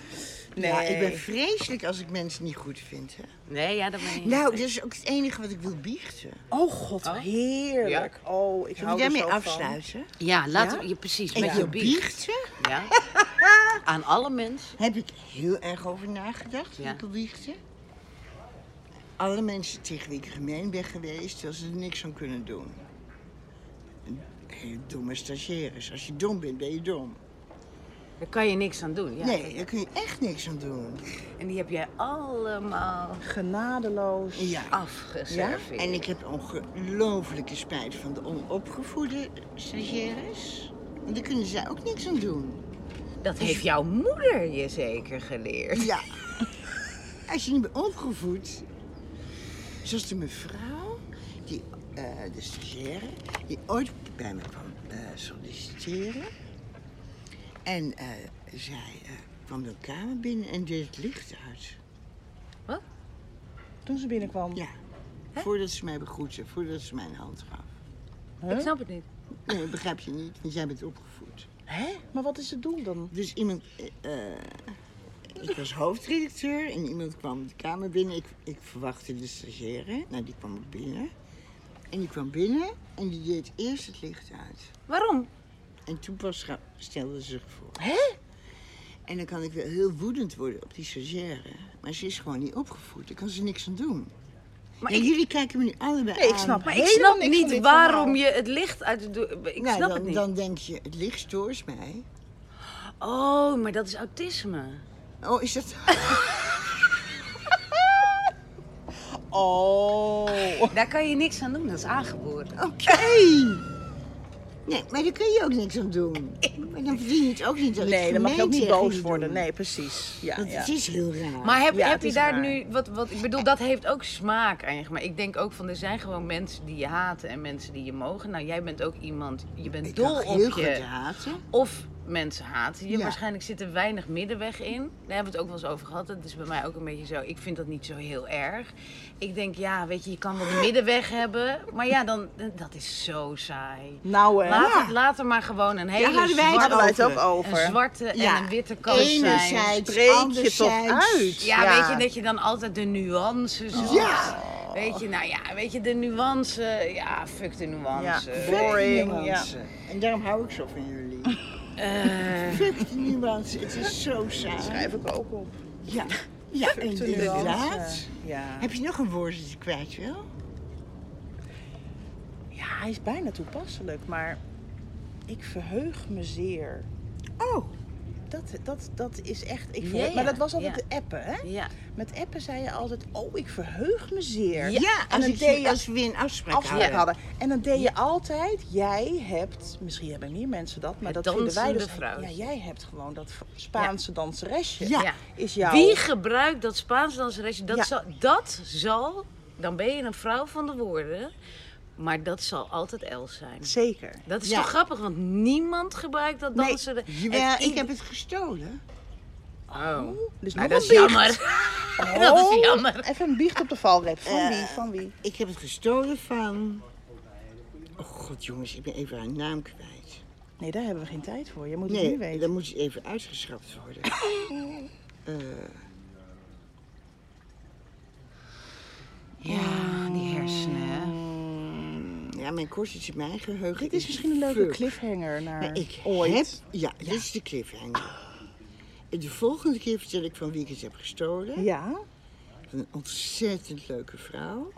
Nee. Ja, ik ben vreselijk als ik mensen niet goed vind. Hè. Nee, ja, dat ben je. Nou, dat is ook het enige wat ik wil biechten. Oh god, wat heerlijk. Oh, ik Zullen hou er daarmee van. afsluiten? Ja, laten Ja? we je precies Ik met je biecht. biechten. Ja. Aan alle mensen. Heb ik heel erg over nagedacht. Ja. Ik wil biechten. Alle mensen tegen wie ik gemeen ben geweest, dat ze er niks aan kunnen doen. Domme stagiaires. Als je dom bent, ben je dom. Daar kan je niks aan doen. Ja. Nee, daar kun je echt niks aan doen. En die heb jij allemaal Genadeloos. Ja. afgeserveerd. En ik heb ongelooflijke spijt van de onopgevoede stagiaires. Want daar kunnen zij ook niks aan doen. Dat heeft jouw moeder je zeker geleerd. Ja. Als je niet bent opgevoed. Zoals de mevrouw, die, eh, de stagiaire, die ooit bij me kwam eh, solliciteren. En eh, zij eh, kwam de kamer binnen en deed het licht uit. Toen ze binnenkwam. Ja. Voordat ze mij begroette, voordat ze mij een hand gaf. Ik snap het niet. Nee, dat begrijp je niet, want jij bent opgevoed. Hè? Maar wat is het doel dan? Dus iemand. eh, ik was hoofdredacteur en iemand kwam de kamer binnen. Ik, ik verwachtte de stagiaire. Nou, die kwam ook binnen. En die kwam binnen en die deed eerst het licht uit. Waarom? En toen pas stelde ze zich voor. Hè? En dan kan ik wel heel woedend worden op die stagiaire. Maar ze is gewoon niet opgevoed. Daar kan ze niks aan doen. Maar ik- jullie kijken me nu allebei Nee, ik aan. snap Maar ik snap niet waarom je het licht uit de. Ik Nou, snap dan, het niet. dan denk je, het licht stoort mij. Oh, maar dat is autisme. Oh, is dat... Oh. Daar kan je niks aan doen, dat is aangeboren. Oké. Nee, maar daar kun je ook niks aan doen. Maar dan verdien je het ook niet dat Nee, dan mag je ook niet boos worden. Nee, precies. Ja, Want ja. het is heel raar. Maar heb, Ja, heb je daar raar. nu, wat, wat, ik bedoel, dat heeft ook smaak je gemaakt. Ik denk ook van, er zijn gewoon mensen die je haten en mensen die je mogen. Nou, jij bent ook iemand, je bent ik dol op heel goed je, haten. of mensen haten je. Ja. Waarschijnlijk zit er weinig middenweg in. Daar hebben we het ook wel eens over gehad. Dat is bij mij ook een beetje zo. Ik vind dat niet zo heel erg. Ik denk, ja, weet je, je kan wel de middenweg hebben. Maar ja, dan, dat is zo saai. Nou, hè. Laat, Ja. het, laat er maar gewoon een hele het zwarte, hadden wij het ook over. een zwarte Ja. en een witte kant zijn. Enerzijds, Spreek je toch uit. Ja, Ja. weet je, dat je dan altijd de nuances zoekt. Ja. Weet je, nou ja, weet je, de nuance, ja, fuck de nuance. Ja. Fuck Boring, nuance. En daarom hou ik zo van jullie. Eh, Fuck die nuance, het is zo saai. schrijf ik ook op. Ja, ja De inderdaad. nuance. Ja. Heb je nog een woord dat je kwijt wil? ja, hij is bijna toepasselijk, maar ik verheug me zeer. Oh, Dat, dat, dat is echt. Ik Ja, verheug- ja, Maar dat was altijd ja. de appen, hè? ja. Met appen zei je altijd: Oh, ik verheug me zeer. ja, en als, dan ik, deed je als we een afspraak afspraak hadden. En dan deed je altijd, jij hebt, misschien hebben meer mensen dat, maar Het dat vinden wij dus. vrouwtje. Ja, jij hebt gewoon dat Spaanse danseresje. Ja. Is jouw. Wie gebruikt dat Spaans danseresje? Dat, zal, dat zal, dan ben je een vrouw van de woorden, maar dat zal altijd Els zijn. Zeker. Dat is Ja. toch grappig, want niemand gebruikt dat Nee, dansen. Jawel, En ik heb het gestolen. Oh, Dus nou, dat is biecht. jammer. dat is Oh, jammer. Even een biecht op de valreep. Van Eh, wie? Van wie? Ik heb het gestolen van... Oh god jongens, ik ben even haar naam kwijt. Nee, daar hebben we geen tijd voor. Je moet het nu Nee, weten. dan moet je even uitgeschrapt worden. Eh, Ja, die hersenen. Ja, mijn kortjes in mijn geheugen Dit is misschien een leuke fuck. cliffhanger naar Maar ik ooit. heb... Ja, dit is de cliffhanger. De volgende keer vertel ik van wie ik het heb gestolen. Ja? Van een ontzettend leuke vrouw.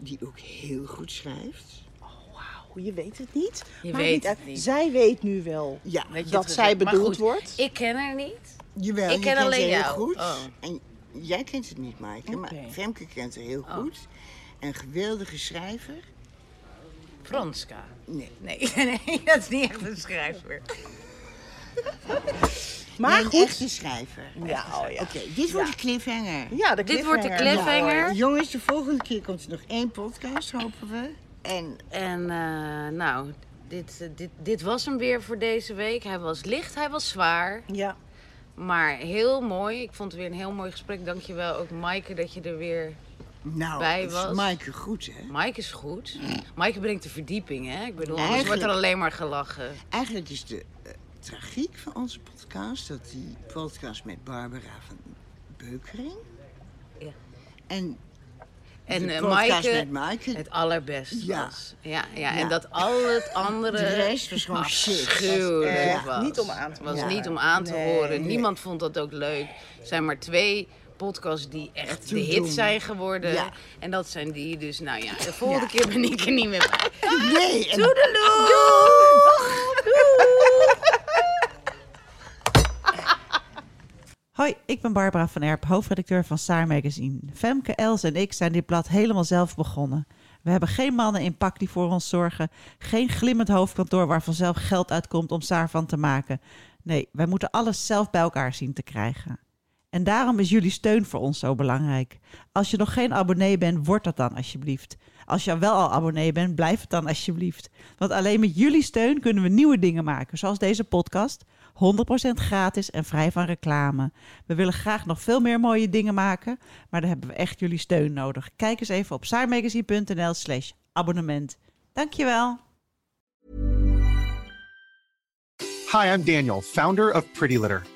Die ook heel goed schrijft. Wauw, je weet het niet. Je weet niet het niet. Zij weet nu wel Ja, Dat het zij maar bedoeld goed, wordt. Ik ken haar niet. Jawel, Ik ken alleen heel jou. goed. Oh. En jij kent het niet, Maaike. Maar Oké. Femke kent haar heel Oh. Een geweldige schrijver. Franska. Nee. Nee, nee, dat is niet echt een schrijver. Maar nee, een goed. echte schrijver. Ja, oh ja. Oké, dit wordt de cliffhanger. Ja, de Dit wordt de cliffhanger. cliffhanger. Jongens, de volgende keer komt er nog één podcast, hopen we. En En eh, nou, dit, eh, dit, dit was hem weer voor deze week. Hij was licht, hij was zwaar. Ja. Maar heel mooi. Ik vond het weer een heel mooi gesprek. Dankjewel ook Maaike dat je er weer... nou, Bij was. is Maaike goed, hè? Maaike is goed. Maaike brengt de verdieping, hè? Ik bedoel, anders wordt er alleen maar gelachen. Eigenlijk is de eh, tragiek van onze podcast dat die podcast met Barbara van Beukering. Ja. En, En de eh, podcast Maaike met Maaike. het allerbest Ja. was. Ja, ja, en Ja. dat al het andere... De rest was gewoon shit. afschuwelijk was. niet om aan te was horen. niet om aan te Nee. horen. Nee. Niemand vond dat ook leuk. Er zijn maar twee podcasts die echt de hit zijn geworden. Ja. En dat zijn die. Dus nou ja, de volgende Ja. keer ben ik er niet meer bij. Nee, en Hoi, ik ben Barbara van Erp, hoofdredacteur van Saar Magazine. Femke, Els en ik zijn dit blad helemaal zelf begonnen. We hebben geen mannen in pak die voor ons zorgen. Geen glimmend hoofdkantoor waar vanzelf geld uitkomt om Saar van te maken. Nee, wij moeten alles zelf bij elkaar zien te krijgen. En daarom is jullie steun voor ons zo belangrijk. Als je nog geen abonnee bent, word dat dan alsjeblieft. Als je wel al abonnee bent, blijf het dan alsjeblieft. Want alleen met jullie steun kunnen we nieuwe dingen maken, zoals deze podcast. 100% gratis en vrij van reclame. We willen graag nog veel meer mooie dingen maken, maar daar hebben we echt jullie steun nodig. Kijk eens even op saarmagazine.nl slash abonnement. Dankjewel. Hi, I'm Daniel, founder of Pretty Litter.